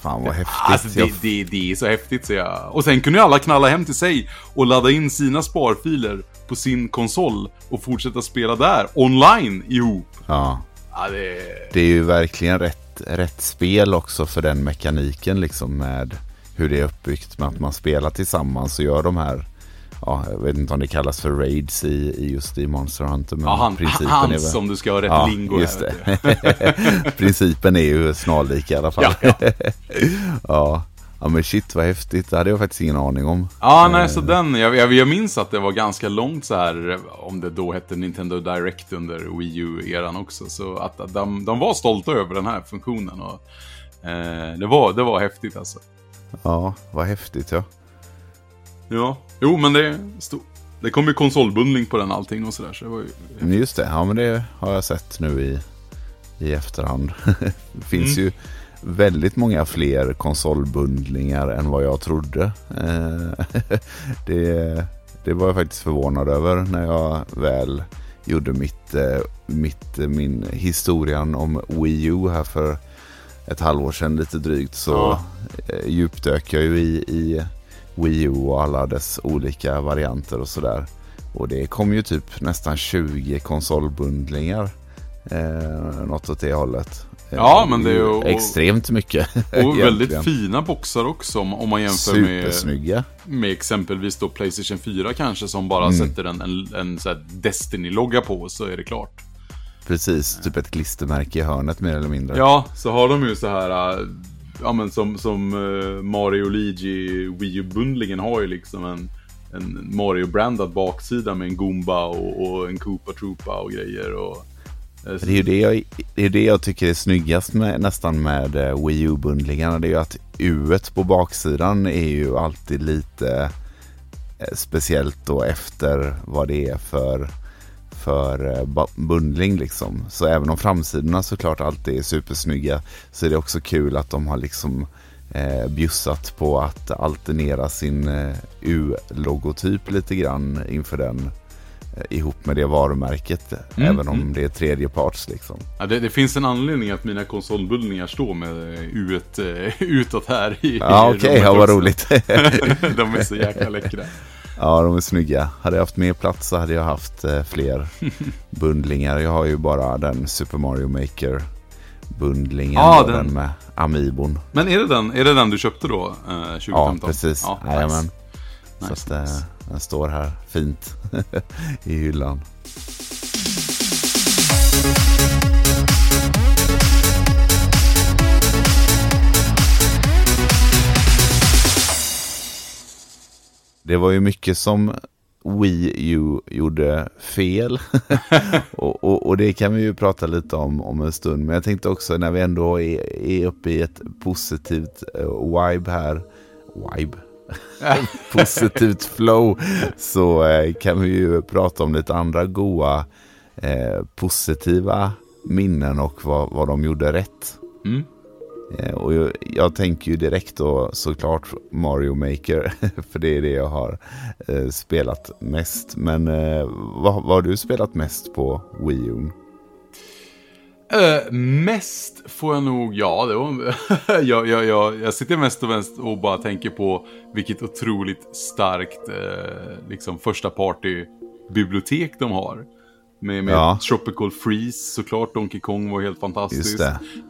Speaker 1: Fan vad häftigt.
Speaker 2: Alltså det, det, det är så häftigt så jag... Och sen kunde ju alla knalla hem till sig och ladda in sina sparfiler på sin konsol och fortsätta spela där, online, ihop.
Speaker 1: ja.
Speaker 2: Ja, det...
Speaker 1: Det är ju verkligen rätt, rätt spel också för den mekaniken liksom med hur det är uppbyggt med att man spelar tillsammans och gör de här Ja, jag vet inte om det kallas för raids i, i just i Monster Hunter. Men
Speaker 2: Ja, han,
Speaker 1: principen är
Speaker 2: han
Speaker 1: väl...
Speaker 2: som du ska ha rätt
Speaker 1: Ja,
Speaker 2: lingo
Speaker 1: just
Speaker 2: här.
Speaker 1: Principen är ju snarlik i alla fall.
Speaker 2: Ja,
Speaker 1: Ja, ja. ja. men shit vad häftigt. Det hade jag faktiskt ingen aning om.
Speaker 2: Ja, nej, så den, jag, jag, jag minns att det var ganska långt så här, om det då hette Nintendo Direct under Wii U-eran också. Så att, att de, de var stolta över den här funktionen. Och, eh, det, var, det var häftigt alltså.
Speaker 1: Ja, vad häftigt ja.
Speaker 2: Ja, jo men det stod, Det kom ju konsolbundling på den allting och sådär. Så det var ju...
Speaker 1: Men Just det, ja men det har jag sett nu i, i efterhand. det finns
Speaker 2: Mm.
Speaker 1: ju väldigt många fler konsolbundlingar än vad jag trodde. Eh, det, det var jag faktiskt förvånad över när jag väl gjorde mitt, eh, mitt, eh, min historien om Wii U här för ett halvår sedan lite drygt. Så
Speaker 2: Ja.
Speaker 1: djupdök jag ju i, i Wii U och alla dess olika varianter och sådär. Och det kom ju typ nästan 20 konsolbundlingar. Eh, något åt det hållet. Eh,
Speaker 2: Ja, men det är ju-
Speaker 1: Extremt mycket.
Speaker 2: Och väldigt fina boxar också om, man jämför med,
Speaker 1: Supersnygga.
Speaker 2: med exempelvis då Playstation 4 kanske som bara
Speaker 1: Mm.
Speaker 2: sätter en, en, en Destiny-logga på så är det klart.
Speaker 1: Precis, typ ett klistermärke i hörnet mer eller mindre.
Speaker 2: Ja, så har de ju så här, äh, ja men som, som eh, Mario Luigi Wii U-bundlingen har ju liksom en, en Mario-brandad baksida med en Goomba och, och en Koopa Troopa och grejer och... Eh,
Speaker 1: det är ju det jag, det är det jag tycker är snyggast med, nästan med eh, Wii U-bundlingarna. Det är ju att U på baksidan är ju alltid lite speciellt då efter vad det är för, för eh, bundling liksom. Så även om framsidorna såklart alltid är supersnygga så är det också kul att de har liksom eh, bjussat på att alternera sin eh, U-logotyp lite grann inför den eh, ihop med det varumärket.
Speaker 2: Mm,
Speaker 1: även om
Speaker 2: mm.
Speaker 1: det är tredjeparts liksom.
Speaker 2: Ja, det, det finns en anledning att mina konsolbundlingar står med eh, U1 eh, utåt här i
Speaker 1: Ja okej,
Speaker 2: rummet
Speaker 1: ja, vad roligt.
Speaker 2: De är så jäkla läckra.
Speaker 1: ja de är snygga. Hade jag haft mer plats så hade jag haft eh, fler bundlingar. Jag har ju bara den Super Mario Maker bundlingen. Då,
Speaker 2: den.
Speaker 1: den med Amiibon.
Speaker 2: Men är det den, är det den du köpte då, eh, 2015?
Speaker 1: Ja, precis.
Speaker 2: Ja,
Speaker 1: Jajamän.
Speaker 2: nice.
Speaker 1: Så
Speaker 2: Nice,
Speaker 1: att, eh,
Speaker 2: nice.
Speaker 1: den står här fint i hyllan. Det var ju mycket som Wii U gjorde fel. och, och, och det kan vi ju prata lite om om en stund. Men jag tänkte också när vi ändå är, är uppe i ett positivt uh, vibe här. Vibe? positivt flow så eh, kan vi ju prata om lite andra goa eh, positiva minnen och vad, vad de gjorde rätt.
Speaker 2: Mm.
Speaker 1: Eh, och jag, jag tänker ju direkt då såklart Mario Maker för det är det jag har eh, spelat mest. Men eh, vad, vad har du spelat mest på Wii U?
Speaker 2: Eh, mest får jag nog, ja, det var, jag, jag, jag, jag sitter mest och vänster och bara tänker på vilket otroligt starkt eh, liksom första party-bibliotek de har. Med, med
Speaker 1: Ja.
Speaker 2: Tropical Freeze såklart, Donkey Kong var helt fantastiskt.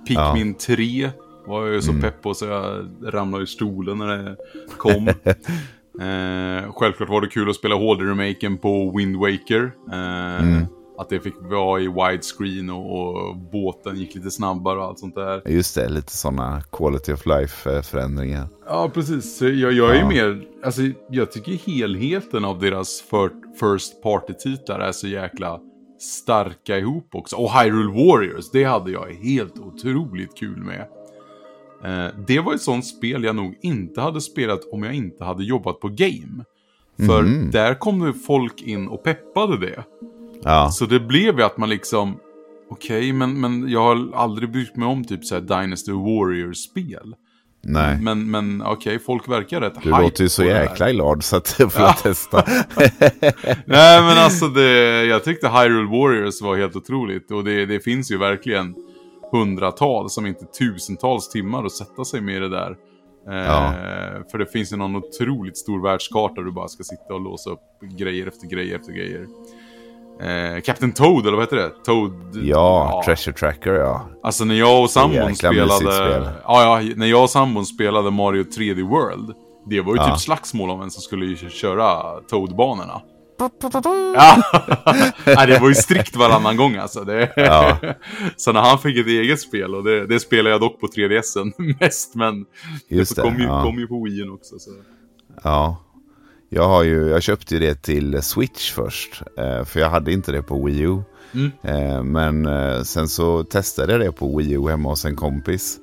Speaker 2: Pikmin 3 var jag ju så pepp på så jag ramlade ur stolen när det kom. eh, självklart var det kul att spela HD-remaken på Wind Waker. Eh, Att det fick vara i widescreen och, och båten gick lite snabbare och allt sånt där.
Speaker 1: Just det, lite sådana quality of life förändringar.
Speaker 2: Ja, precis. Jag, jag är ja. mer, alltså jag tycker helheten av deras first party-titlar är så jäkla starka ihop också. Och Hyrule Warriors, det hade jag helt otroligt kul med. Eh, det var ett sånt spel jag nog inte hade spelat om jag inte hade jobbat på Game. För mm. där kom det folk in och peppade det. Ja. Så det blev ju att man liksom, okej, okay, men, men jag har aldrig brytt mig om typ så Dynasty Warriors-spel.
Speaker 1: Nej.
Speaker 2: Men, men okej, okay, folk verkar rätt
Speaker 1: Du låter ju så jäkla glad så att jag får ja. testa.
Speaker 2: Nej, men alltså det, jag tyckte Hyrule Warriors var helt otroligt. Och det, det finns ju verkligen hundratals, om inte tusentals timmar att sätta sig med det där. Ja. Eh, för det finns ju någon otroligt stor världskarta där du bara ska sitta och låsa upp grejer efter grejer efter grejer. Eh, Captain Toad, eller vad heter det? Toad...
Speaker 1: Ja, ja, Treasure Tracker ja.
Speaker 2: Alltså när jag och sambon spelade... Ja, ja, när jag och sambon spelade Mario 3D World. Det var ju ja. typ slagsmål om vem som skulle köra Toad-banorna. Ja. Det var ju strikt varannan gång alltså. Det... Ja. Så när han fick ett eget spel, och det, det spelar jag dock på 3DSen mest, men Just det, kom, ju, ja. kom ju på Wien också. Så.
Speaker 1: Ja, jag, har ju, jag köpte ju det till Switch först, eh, för jag hade inte det på Wii U. Mm. Eh, men eh, sen så testade jag det på Wii U hemma hos en kompis.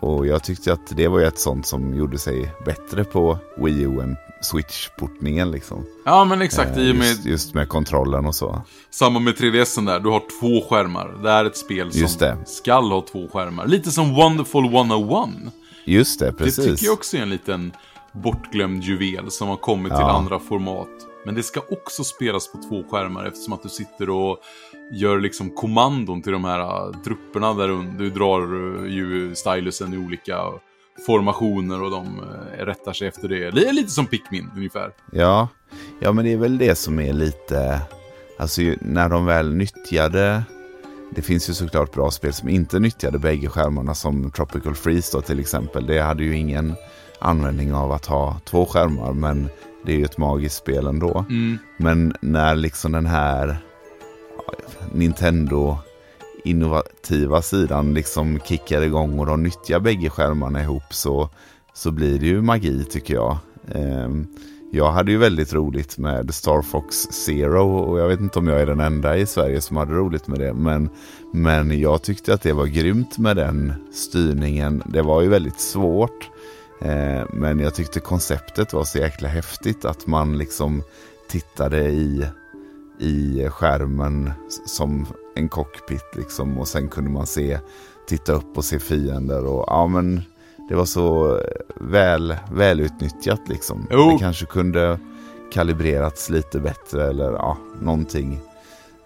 Speaker 1: Och jag tyckte att det var ju ett sånt som gjorde sig bättre på Wii U än Switch-portningen liksom.
Speaker 2: Ja men exakt,
Speaker 1: i med... Just, just, med kontrollen och så.
Speaker 2: Samma med 3DSen där, du har två skärmar. Det är ett spel som skall ha två skärmar. Lite som Wonderful 101.
Speaker 1: Just det, precis.
Speaker 2: Det tycker jag också är en liten bortglömd juvel som har kommit ja. till andra format. Men det ska också spelas på två skärmar eftersom att du sitter och gör liksom kommandon till de här uh, trupperna där du drar uh, ju stylusen i olika formationer och de uh, rättar sig efter det. Det är lite som Pikmin ungefär.
Speaker 1: Ja. ja, men det är väl det som är lite, alltså när de väl nyttjade det finns ju såklart bra spel som inte nyttjade bägge skärmarna som Tropical Freeze då till exempel. Det hade ju ingen användning av att ha två skärmar men det är ju ett magiskt spel ändå. Mm. Men när liksom den här Nintendo innovativa sidan liksom kickar igång och de nyttjar bägge skärmarna ihop så, så blir det ju magi tycker jag. Ehm, jag hade ju väldigt roligt med Star Fox Zero och jag vet inte om jag är den enda i Sverige som hade roligt med det. Men, men jag tyckte att det var grymt med den styrningen. Det var ju väldigt svårt. Eh, men jag tyckte konceptet var så jäkla häftigt att man liksom tittade i, i skärmen som en cockpit liksom och sen kunde man se, titta upp och se fiender och ja men det var så väl, välutnyttjat liksom. Oh. Det kanske kunde kalibrerats lite bättre eller ja, någonting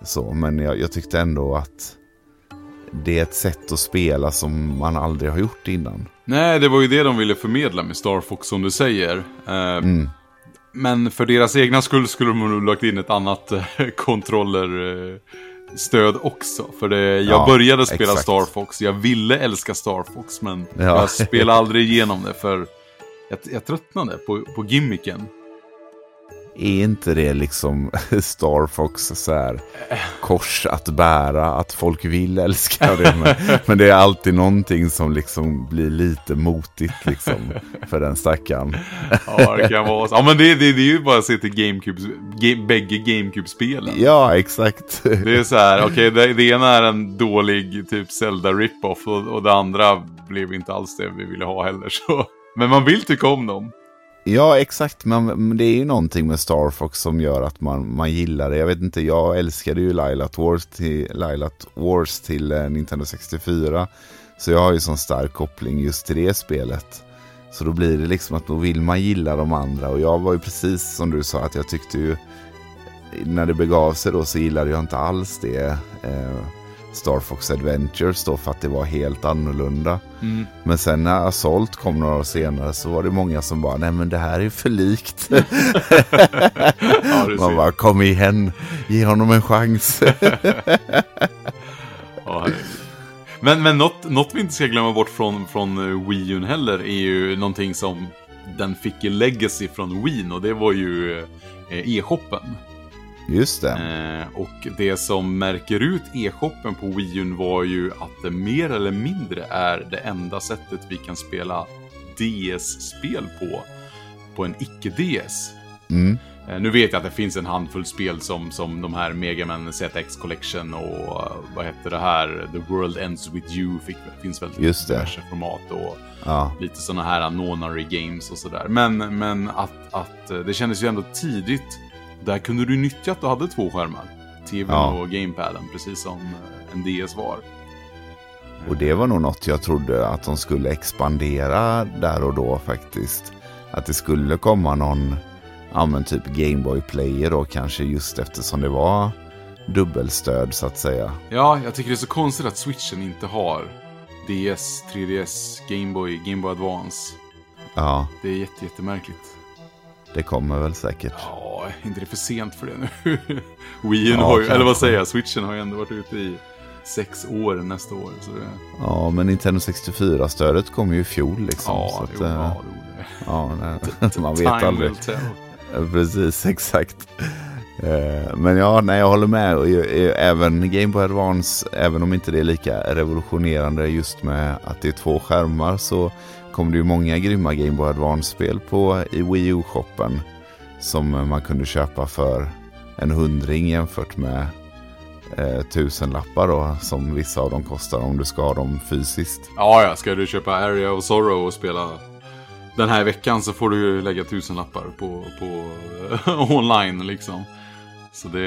Speaker 1: så. Men jag, jag tyckte ändå att det är ett sätt att spela som man aldrig har gjort innan.
Speaker 2: Nej, det var ju det de ville förmedla med Star Fox som du säger. Eh, mm. Men för deras egna skull skulle de nog lagt in ett annat eh, eh, också. För det, jag ja, började spela exakt. Star Fox, jag ville älska Star Fox, men ja. jag spelade aldrig igenom det för jag, jag tröttnade på, på gimmicken.
Speaker 1: Är inte det liksom Star Fox så här kors att bära, att folk vill älska det. Men, men det är alltid någonting som liksom blir lite motigt liksom för den stackaren.
Speaker 2: Ja, det kan vara så. Ja, men det, det, det är ju bara att se till GameCube, game, bägge GameCube-spelen.
Speaker 1: Ja, exakt.
Speaker 2: Det är så här, okej, okay, det, det, ena är en dålig typ Zelda rip-off och, och det andra blev inte alls det vi ville ha heller. Så. Men man vill tycka om dem.
Speaker 1: Ja, exakt. Men det är ju någonting med Star Fox som gör att man, man gillar det. Jag vet inte, jag älskade ju Lilat Wars till, Lilat Wars till eh, Nintendo 64. Så jag har ju sån stark koppling just till det spelet. Så då blir det liksom att då vill man gilla de andra. Och jag var ju precis som du sa att jag tyckte ju när det begav sig då så gillade jag inte alls det. Eh, Star Fox Adventures då för att det var helt annorlunda. Mm. Men sen när Assault kom några år senare så var det många som bara, nej men det här är för likt. ja, Man bara, kom igen, ge honom en chans.
Speaker 2: ja, men men något, något vi inte ska glömma bort från, från eh, Wii U heller är ju någonting som den fick i legacy från Wii och det var ju eh, e-shoppen.
Speaker 1: Just det.
Speaker 2: Eh, och det som märker ut e-shoppen på Wii U var ju att det mer eller mindre är det enda sättet vi kan spela DS-spel på. På en icke-DS.
Speaker 1: Mm.
Speaker 2: Eh, nu vet jag att det finns en handfull spel som, som de här Mega Man ZX Collection och eh, vad heter det här? The World Ends With You fick, finns väl
Speaker 1: Just det.
Speaker 2: format och
Speaker 1: Ja.
Speaker 2: lite sådana här nonary games och sådär. Men, men att, att eh, det kändes ju ändå tidigt. Där kunde du nyttja att du hade två skärmar. TVn
Speaker 1: Ja.
Speaker 2: och gamepaden, precis som eh, en DS var.
Speaker 1: Och det var nog något jag trodde att de skulle expandera där och då faktiskt. Att det skulle komma någon, ja men typ Gameboy Player då kanske just eftersom det var dubbelstöd så att säga.
Speaker 2: Ja, jag tycker det är så konstigt att switchen inte har DS, 3DS, Gameboy, Gameboy Advance.
Speaker 1: Ja,
Speaker 2: Det är jätte, jättemärkligt.
Speaker 1: Det kommer väl säkert.
Speaker 2: Ja, inte det för sent för det nu? Wii
Speaker 1: Ja,
Speaker 2: har ju, eller vad säger jag, switchen har ju ändå varit ute i sex år nästa år. Så det,
Speaker 1: Ja, men Nintendo 64-stödet kom ju i fjol liksom.
Speaker 2: ja,
Speaker 1: så att,
Speaker 2: jo,
Speaker 1: eh,
Speaker 2: ja, det det.
Speaker 1: ja, nej, man vet
Speaker 2: Time
Speaker 1: aldrig.
Speaker 2: will tell.
Speaker 1: Ja, Precis, exakt. Eh, Men ja, nej, jag håller med. Även Game Boy Advance, även om inte det är lika revolutionerande just med att det är två skärmar så kom det ju många grymma Game Boy Advance-spel på i Wii U-shoppen som man kunde köpa för en hundring jämfört med eh, tusenlappar då, som vissa av dem kostar om du ska ha dem fysiskt.
Speaker 2: Ja, ja, ska du köpa Area of Sorrow och spela den här veckan så får du ju lägga tusenlappar på, på online liksom. Så det,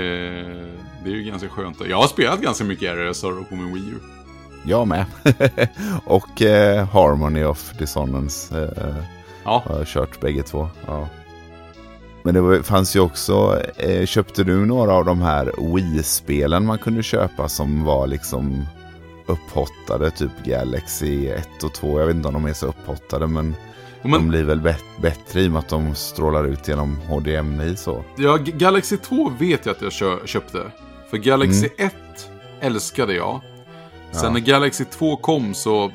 Speaker 2: det är ju ganska skönt. Jag har spelat ganska mycket Area of Sorrow på min Wii U.
Speaker 1: Jag med. och eh, Harmony of Dissonance. Eh,
Speaker 2: Ja,
Speaker 1: Jag har kört bägge två. Ja. Men det var, fanns ju också, eh, köpte du några av de här Wii-spelen man kunde köpa som var liksom upphottade, typ Galaxy 1 och 2. Jag vet inte om de är så upphottade men,
Speaker 2: men
Speaker 1: de blir väl bet- bättre i och med att de strålar ut genom HDMI så.
Speaker 2: Ja, Galaxy 2 vet jag att jag kö- köpte. För Galaxy 1 älskade jag. Sen
Speaker 1: Ja.
Speaker 2: när Galaxy 2 kom så...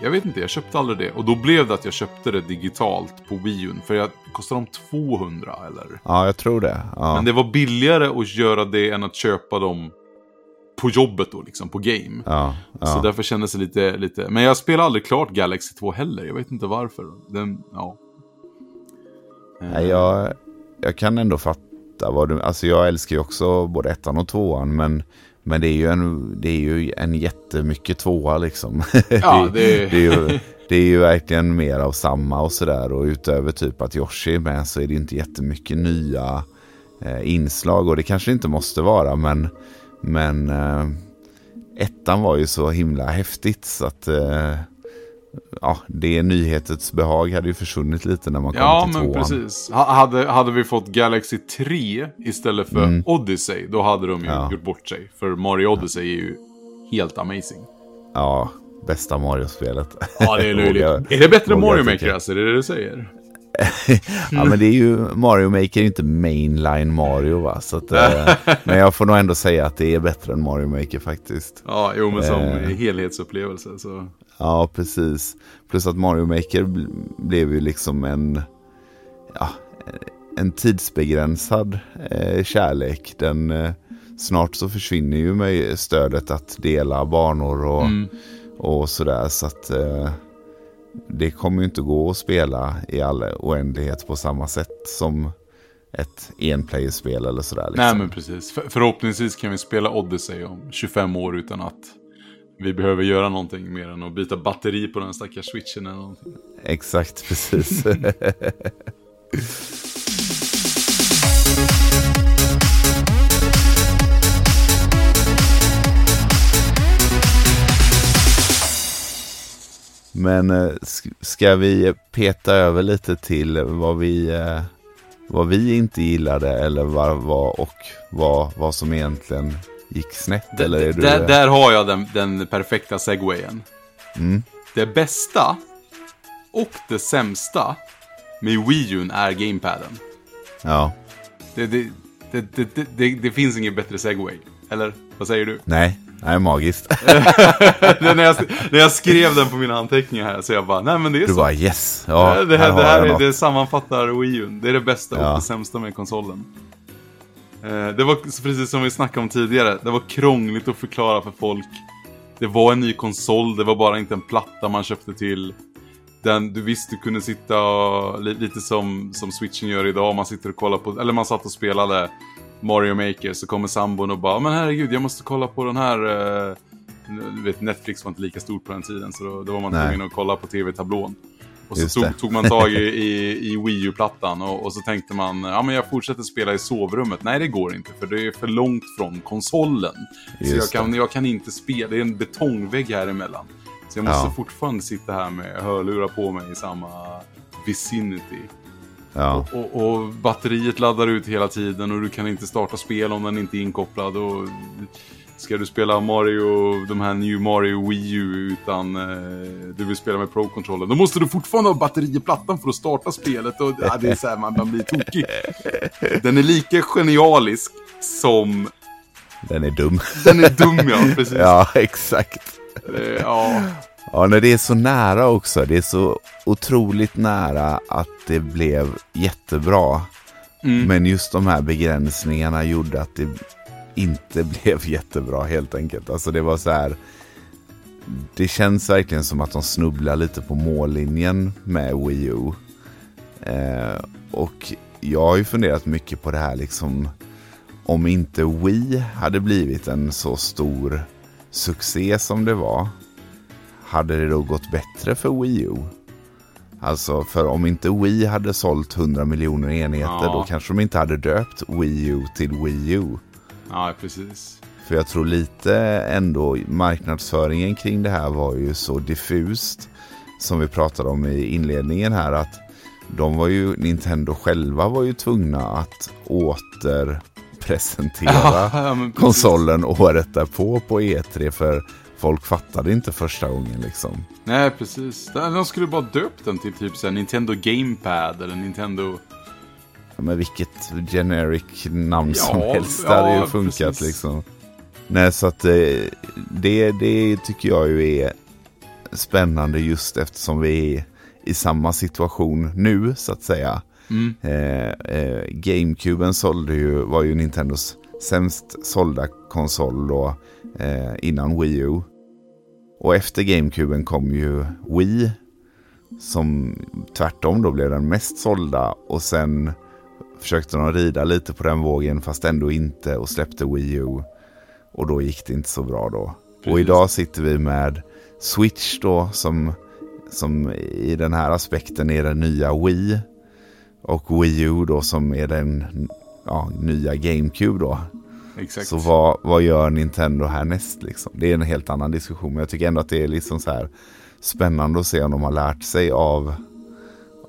Speaker 2: Jag vet inte, jag köpte aldrig det. Och då blev det att jag köpte det digitalt på Wii U. För jag kostade de 200 eller?
Speaker 1: Ja, jag tror det. Ja.
Speaker 2: Men det var billigare att göra det än att köpa dem på jobbet då, liksom, på game.
Speaker 1: ja, ja.
Speaker 2: Så därför kändes det lite, lite... Men jag spelade aldrig klart Galaxy 2 heller. Jag vet inte varför. Den, ja.
Speaker 1: Nej, jag, jag kan ändå fatta vad du... Alltså jag älskar ju också både ettan och tvåan men, men det är ju en, det är ju en jättemycket tvåa liksom.
Speaker 2: Ja, det-
Speaker 1: det, är ju, det är ju verkligen mer av samma och sådär och utöver typ att Yoshi är med så är det inte jättemycket nya eh, inslag och det kanske inte måste vara men, men eh, ettan var ju så himla häftigt så att eh, ja, det nyhetens behag hade ju försvunnit lite när man kom
Speaker 2: Ja,
Speaker 1: till
Speaker 2: men
Speaker 1: tvåan.
Speaker 2: precis. Ha- Hade, hade vi fått Galaxy 3 istället för Odyssey, då hade de ju
Speaker 1: Mm. Ja.
Speaker 2: gjort bort sig. För Mario Odyssey är ju helt amazing.
Speaker 1: Ja, bästa Mario-spelet.
Speaker 2: Ja, det är löjligt. Är det bättre än Mario Maker alltså? Det är det du säger?
Speaker 1: Ja, men det är ju Mario Maker är ju inte mainline Mario va. Så att, eh, men jag får nog ändå säga att det är bättre än Mario Maker faktiskt.
Speaker 2: Ja, jo men som
Speaker 1: Eh.
Speaker 2: helhetsupplevelse så...
Speaker 1: Ja, precis. Plus att Mario Maker bl- blev ju liksom en, ja, en tidsbegränsad eh, kärlek. Den, eh, snart så försvinner ju med stödet att dela banor och,
Speaker 2: Mm.
Speaker 1: och sådär. Så att eh, det kommer ju inte gå att spela i all oändlighet på samma sätt som ett enplayerspel eller sådär. Liksom.
Speaker 2: Nej men precis. För, förhoppningsvis kan vi spela Odyssey om 25 år utan att vi behöver göra någonting mer än att byta batteri på den stackars switchen eller någonting.
Speaker 1: Exakt, precis. Men eh, ska vi peta över lite till vad vi, eh, vad vi inte gillade eller vad, vad, och vad, vad som egentligen gick snett? eller är du,
Speaker 2: där, där har jag den, den perfekta segwayen.
Speaker 1: Mm.
Speaker 2: Det bästa och det sämsta med Wii U är gamepaden.
Speaker 1: Ja,
Speaker 2: Det, det, det, det, det, det, det finns ingen bättre segway. Eller vad säger du?
Speaker 1: nej, nej magiskt.
Speaker 2: Det- när, jag, när jag skrev den på mina anteckningar här så jag bara, nej men det är
Speaker 1: Du
Speaker 2: så.
Speaker 1: bara yes, ja,
Speaker 2: det, här,
Speaker 1: har
Speaker 2: det, här är, det sammanfattar Wii U. Det är det bästa
Speaker 1: Ja.
Speaker 2: och det sämsta med konsolen. Eh, det var precis som vi snackade om tidigare. Det var krångligt att förklara för folk. Det var en ny konsol, det var bara inte en platta man köpte till. Den, du visste du kunde sitta och, lite som, som switchen gör idag. Man sitter och kollar på, eller man satt och spelade Mario Maker. Så kommer sambon och bara, men herregud jag måste kolla på den här. Uh, vet, Netflix var inte lika stort på den tiden så då, då var man tvungen att kolla på tv-tablån. Och så tog, tog, man tag i, i, i Wii U-plattan och, och, så tänkte man, ja men jag fortsätter spela i sovrummet. Nej det går inte för det är för långt från konsolen. Just så jag kan, jag kan inte spela, det är en betongvägg här emellan. Så jag måste ja. fortfarande sitta här med hörlurar på mig i samma vicinity. Ja. Och, och, och, batteriet laddar ut hela tiden och du kan inte starta spel om den inte är inkopplad. Och Ska du spela Mario, de här New Mario Wii U utan eh, du vill spela med Pro-controller, då måste du fortfarande ha batteri i plattan för att starta spelet. Och, ja, det är så här, man, man blir tokig. Den är lika genialisk som...
Speaker 1: Den är dum.
Speaker 2: Den är dum, ja. Precis.
Speaker 1: ja, exakt.
Speaker 2: Det, ja.
Speaker 1: Ja, när det är så nära också. Det är så otroligt nära att det blev jättebra. Mm. Men just de här begränsningarna gjorde att det inte blev jättebra helt enkelt. Alltså det var så här. Det känns verkligen som att de snubblar lite på mållinjen med Wii U. Eh, och jag har ju funderat mycket på det här liksom. Om inte Wii hade blivit en så stor succé som det var. Hade det då gått bättre för Wii U? Alltså för om inte Wii hade sålt 100 miljoner enheter ja. då kanske de inte hade döpt Wii U till Wii U.
Speaker 2: Ja, precis.
Speaker 1: För jag tror lite ändå marknadsföringen kring det här var ju så diffust. Som vi pratade om i inledningen här att de var ju, Nintendo själva var ju tvungna att återpresentera ja, konsolen året därpå på E3 för folk fattade inte första gången liksom.
Speaker 2: Nej, precis. De skulle bara döpt den till typ så Nintendo Gamepad eller Nintendo
Speaker 1: men vilket generic namn ja, som helst. Ja, det hade ju funkat precis. liksom. Nej, så att eh, det, det tycker jag ju är spännande just eftersom vi är i samma situation nu så att säga. Mm. Eh, eh, GameCuben sålde ju, var ju Nintendos sämst sålda konsol då eh, innan Wii U. Och efter GameCuben kom ju Wii som tvärtom då blev den mest sålda och sen försökte de rida lite på den vågen fast ändå inte och släppte Wii U. Och då gick det inte så bra då. Precis. Och idag sitter vi med Switch då som, som i den här aspekten är den nya Wii. Och Wii U då som är den ja, nya GameCube då.
Speaker 2: Exakt.
Speaker 1: Så vad, vad gör Nintendo härnäst liksom? Det är en helt annan diskussion. Men jag tycker ändå att det är liksom så här spännande att se om de har lärt sig av,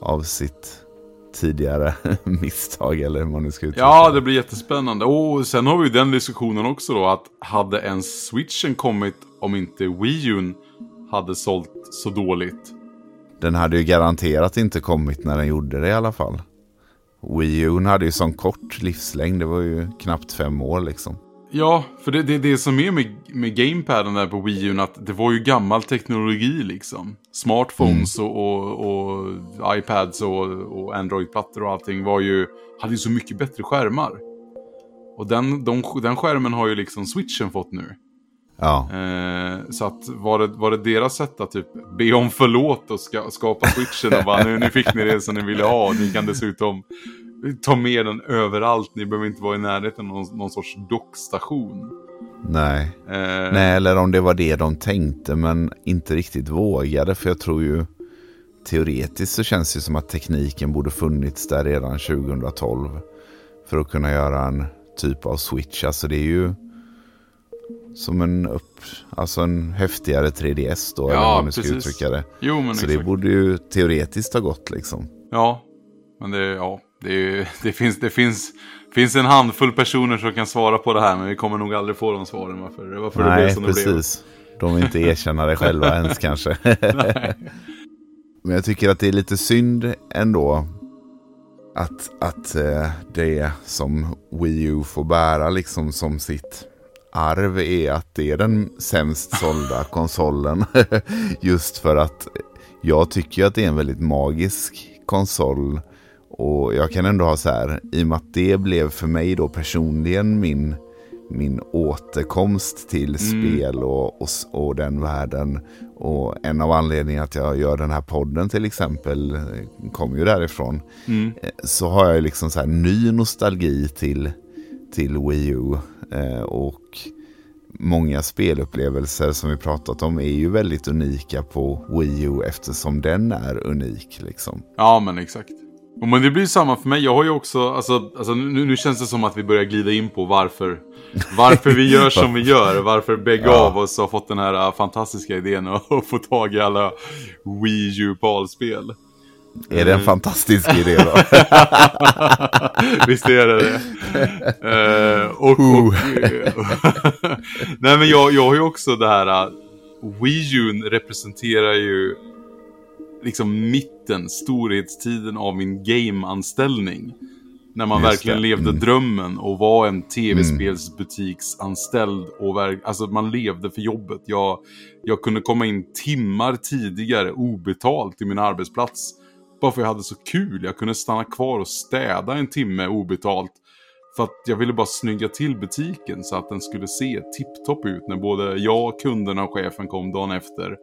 Speaker 1: av sitt tidigare misstag eller hur man nu ska uttrycka
Speaker 2: Ja, det blir jättespännande. Och sen har vi den diskussionen också då att hade ens switchen kommit om inte Wii U hade sålt så dåligt?
Speaker 1: Den hade ju garanterat inte kommit när den gjorde det i alla fall. Wii U hade ju sån kort livslängd, det var ju knappt fem år liksom.
Speaker 2: Ja, för det är det, det som är med, med gamepaden där på Wii U, att det var ju gammal teknologi liksom. Smartphones mm. och, och, och, iPads och, och Android-plattor och allting var ju, hade ju så mycket bättre skärmar. Och den, de, den skärmen har ju liksom switchen fått nu.
Speaker 1: Ja.
Speaker 2: Eh, så att var det, var det deras sätt att typ be om förlåt och ska, skapa switchen och bara nu, nu fick ni det som ni ville ha. Ni kan dessutom ta med den överallt. Ni behöver inte vara i närheten av någon, någon sorts dockstation.
Speaker 1: Nej. Eh. Nej, eller om det var det de tänkte men inte riktigt vågade. För jag tror ju teoretiskt så känns det som att tekniken borde funnits där redan 2012. För att kunna göra en typ av switch. Alltså det är ju som en upp, alltså en häftigare 3DS då. Ja, eller vad man ska uttrycka det.
Speaker 2: Jo, men
Speaker 1: så exakt. det borde ju teoretiskt ha gått liksom.
Speaker 2: Ja, men det, ja, det, är, det, finns, det finns, finns en handfull personer som kan svara på det här, men vi kommer nog aldrig få de svaren varför, varför
Speaker 1: Nej,
Speaker 2: det blev som
Speaker 1: precis.
Speaker 2: det blev.
Speaker 1: De vill inte erkänna det själva ens kanske. men jag tycker att det är lite synd ändå att, att eh, det som Wii U får bära liksom som sitt arv är att det är den sämst sålda konsolen. Just för att jag tycker att det är en väldigt magisk konsol Och jag kan ändå ha så här, i och med att det blev för mig då personligen min, min återkomst till
Speaker 2: Mm.
Speaker 1: spel och, och, och den världen. Och en av anledningarna att jag gör den här podden till exempel eh, kommer ju därifrån.
Speaker 2: Mm.
Speaker 1: Eh, Så har jag liksom så här ny nostalgi till, till Wii U. Eh, och många spelupplevelser som vi pratat om är ju väldigt unika på Wii U eftersom den är unik. Liksom.
Speaker 2: Ja, men exakt. Och men det blir samma för mig. Jag har ju också, alltså, alltså nu, nu känns det som att vi börjar glida in på varför, varför vi gör som vi gör. Varför bägge
Speaker 1: Ja.
Speaker 2: av oss har fått den här äh, fantastiska idén att få tag i alla Wii U-palspel.
Speaker 1: Är det en fantastisk idé då?
Speaker 2: Visst är det det. Eh, och, och, Nej men jag, jag har ju också det här, uh, Wii U representerar ju liksom mitten, storhetstiden av min game-anställning. När man
Speaker 1: Just
Speaker 2: verkligen
Speaker 1: det.
Speaker 2: levde
Speaker 1: Mm.
Speaker 2: drömmen och var en tv-spelsbutiksanställd och verk- alltså man levde för jobbet. Jag, jag kunde komma in timmar tidigare obetalt till min arbetsplats. Bara för jag hade så kul. Jag kunde stanna kvar och städa en timme obetalt. För att jag ville bara snygga till butiken så att den skulle se tipptopp ut när både jag, kunderna och chefen kom dagen efter.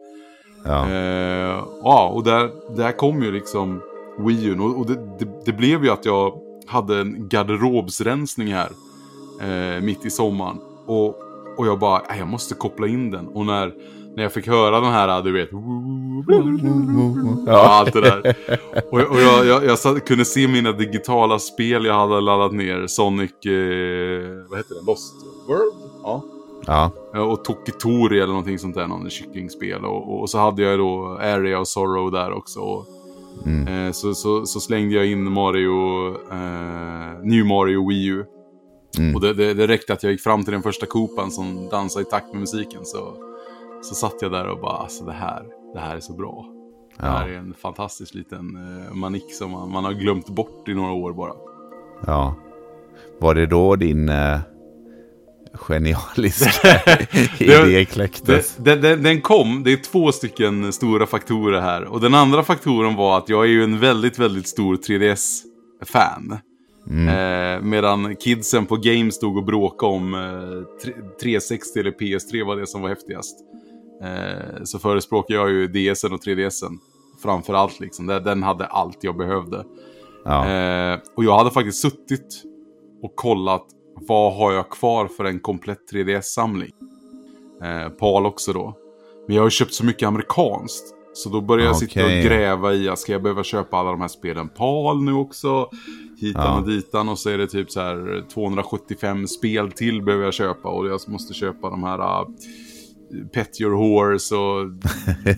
Speaker 1: Ja.
Speaker 2: Eh, ja, och där, där kom ju liksom Wii U. Och, och det, det, det blev ju att jag hade en garderobsrensning här. Eh, mitt i sommaren. Och, och jag bara, "Nej, jag måste koppla in den. Och när, när jag fick höra den här, du vet. Ja, allt det där. Och, och jag, jag, jag satt, kunde se mina digitala spel jag hade laddat ner. Sonic, eh, vad heter det? Lost World? Ja.
Speaker 1: Ja.
Speaker 2: Eh, Och Tokitori eller någonting sånt där, någon kycklingspel. Och, och så hade jag då Area of Sorrow där också. Och,
Speaker 1: Mm.
Speaker 2: eh, så, så, så slängde jag in Mario, eh, New Mario Wii U.
Speaker 1: Mm.
Speaker 2: Och det, det, det räckte att jag gick fram till den första Koopan som dansade i takt med musiken. Så, så satt jag där och bara, alltså det här, det här är så bra. Det här
Speaker 1: Ja.
Speaker 2: är en fantastisk liten eh, manik som man, man har glömt bort i några år bara.
Speaker 1: ja. Var det då din eh, genialiska idé kläcktes?
Speaker 2: Det, den, den kom, det är två stycken stora faktorer här. Och den andra faktorn var att jag är ju en väldigt, väldigt stor 3DS-fan.
Speaker 1: Mm.
Speaker 2: Eh, medan kidsen på Game stod och bråkade om eh, tre- 360 eller PS3 var det som var häftigast. Eh, så förespråkar jag ju DSen och 3DSen. Framför allt liksom. Den- Den hade allt jag behövde.
Speaker 1: Ja.
Speaker 2: Eh, och jag hade faktiskt suttit och kollat vad har jag kvar för en komplett 3DS-samling. Eh, PAL också då. Men jag har ju köpt så mycket amerikanskt. Så då började jag sitta och gräva i, ska jag behöva köpa alla de här spelen PAL nu också? Hitan
Speaker 1: Ja.
Speaker 2: och ditan och så är det typ så här 275 spel till behöver jag köpa. Och jag måste köpa de här uh, Pet Your Horse och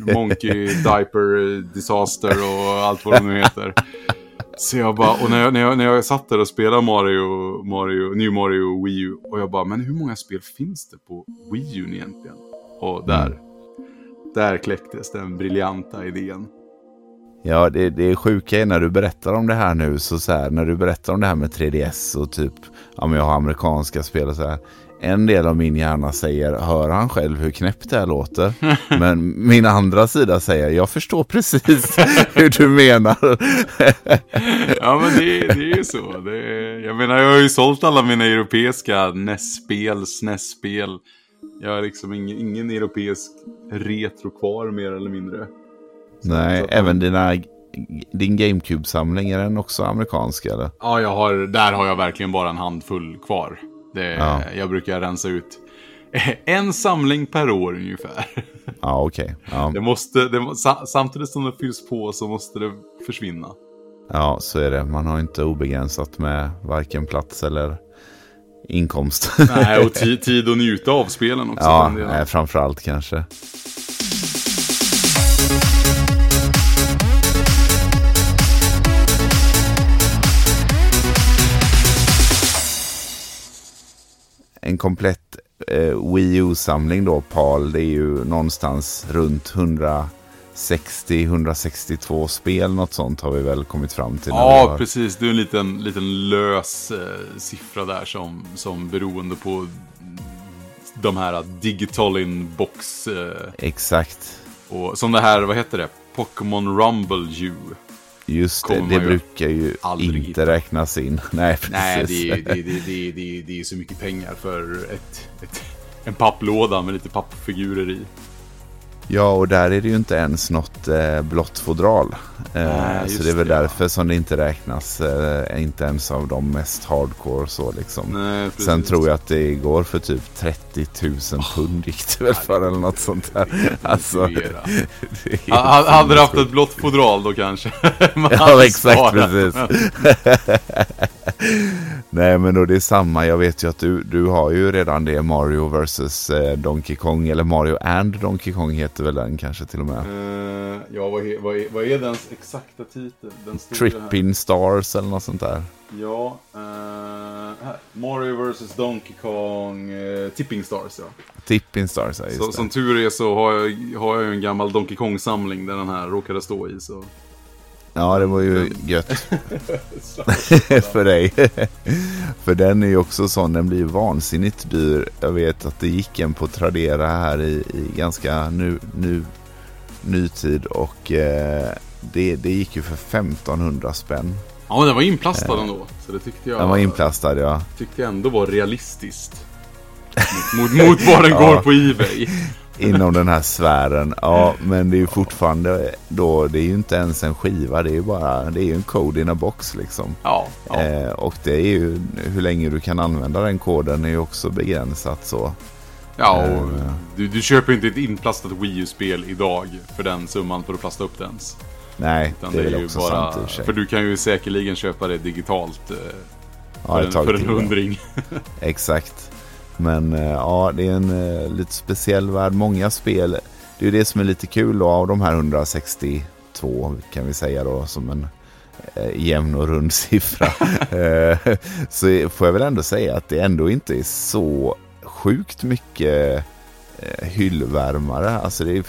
Speaker 2: Monkey Diaper Disaster och allt vad de nu heter. Så jag bara, och när jag, när jag, när jag satt där och spelade Mario, Mario, New Mario Wii U. Och jag bara, men hur många spel finns det på Wii U egentligen? Och där,
Speaker 1: Mm.
Speaker 2: där kläcktes den briljanta idén.
Speaker 1: Ja, det, det är sjuka är när du berättar om det här nu, så, så här, när du berättar om det här med 3DS och typ, ja men jag har amerikanska spel och så här. En del av min hjärna säger, hör han själv hur knäppt det här låter? Men min andra sida säger, jag förstår precis hur du menar.
Speaker 2: Ja men det, det är ju så. Det är, jag menar jag har ju sålt alla mina europeiska NES-spel, SNES-spel. Jag har liksom ingen, ingen europeisk retro kvar mer eller mindre.
Speaker 1: Nej,
Speaker 2: Så att-
Speaker 1: även dina, din GameCube-samling, är den också amerikansk eller?
Speaker 2: Ja, jag har, där har jag verkligen bara en handfull kvar. Det,
Speaker 1: Ja.
Speaker 2: Jag brukar rensa ut en samling per år ungefär.
Speaker 1: Ja, okej. Ja.
Speaker 2: Det måste, samtidigt som det fylls på så måste det försvinna.
Speaker 1: ja, så är det. Man har inte obegränsat med varken plats eller inkomst.
Speaker 2: Nej, och ti, tid att njuta av spelen också.
Speaker 1: Ja, nej, framförallt kanske. En komplett eh, Wii U-samling då, PAL, det är ju någonstans runt 160-162 spel, något sånt har vi väl kommit fram till.
Speaker 2: Ja,
Speaker 1: har-
Speaker 2: precis. Det är en liten, liten lös eh, siffra där som, som beroende på de här digital inbox eh,
Speaker 1: Exakt.
Speaker 2: och som det här, vad heter det? Pokémon Rumble U.
Speaker 1: Just det, det brukar ju inte
Speaker 2: hitta.
Speaker 1: räknas in. Nej, precis.
Speaker 2: Nej, det är, det, det, det, det är så mycket pengar för ett, ett, en papplåda med lite pappfigurer i.
Speaker 1: Ja, och där är det ju inte ens något eh, blått fodral. Eh,
Speaker 2: Nej,
Speaker 1: så det är väl
Speaker 2: det, ja.
Speaker 1: därför som det inte räknas, eh, inte ens av de mest hardcore så liksom.
Speaker 2: Nej.
Speaker 1: Sen tror jag att det går för typ 30 000 pund gick det väl för eller något sånt där. Alltså, det
Speaker 2: Hade du haft ett blått fodral då kanske?
Speaker 1: Ja, exakt, precis. Nej, men då det är samma. Jag vet ju att du, du har ju redan det Mario vs eh, Donkey Kong. Eller Mario and Donkey Kong heter väl den kanske till och med.
Speaker 2: Eh, ja, vad är, vad, är, vad är dens exakta titel? Den.
Speaker 1: Tripping Stars eller något sånt där.
Speaker 2: Ja, eh, här. Mario vs Donkey Kong eh, Tipping Stars ja.
Speaker 1: Tipping Stars, ja just
Speaker 2: Så,
Speaker 1: det.
Speaker 2: som tur är så har jag, har jag en gammal Donkey Kong-samling där den här råkade stå i. Så.
Speaker 1: Ja, det var ju gött för dig. för den är ju också sån, den blir vansinnigt dyr. Jag vet att det gick en på Tradera här i, i ganska nu, nu, nytid och eh, det, det gick ju för 1500 spänn.
Speaker 2: Ja, men den var inplastad ändå. Så det tyckte jag,
Speaker 1: Den var inplastad ja.
Speaker 2: tyckte jag ändå var realistiskt. Mot, mot, mot vad den
Speaker 1: Ja.
Speaker 2: går på Ebay.
Speaker 1: Inom den här sfären. Ja, men det är ju fortfarande då, det är ju inte ens en skiva. Det är ju bara, det är ju en code in a box liksom.
Speaker 2: Ja, ja.
Speaker 1: Eh, och det är ju, hur länge du kan använda den koden är ju också begränsat så.
Speaker 2: ja och
Speaker 1: eh.
Speaker 2: du, du köper inte ett inplastat Wii U-spel idag för den summan för att plasta upp det ens.
Speaker 1: Nej,
Speaker 2: Utan
Speaker 1: det är väl
Speaker 2: ju
Speaker 1: också sant i och för sig.
Speaker 2: För du kan ju säkerligen köpa det digitalt eh,
Speaker 1: Ja,
Speaker 2: för, en, för en hundring.
Speaker 1: Exakt. Men eh, ja, det är en eh, lite speciell värld. Många spel, det är ju det som är lite kul då, av de här 162 kan vi säga då som en eh, jämn och rund siffra. Så får jag väl ändå säga att det ändå inte är så sjukt mycket hyllvärmare. Alltså det är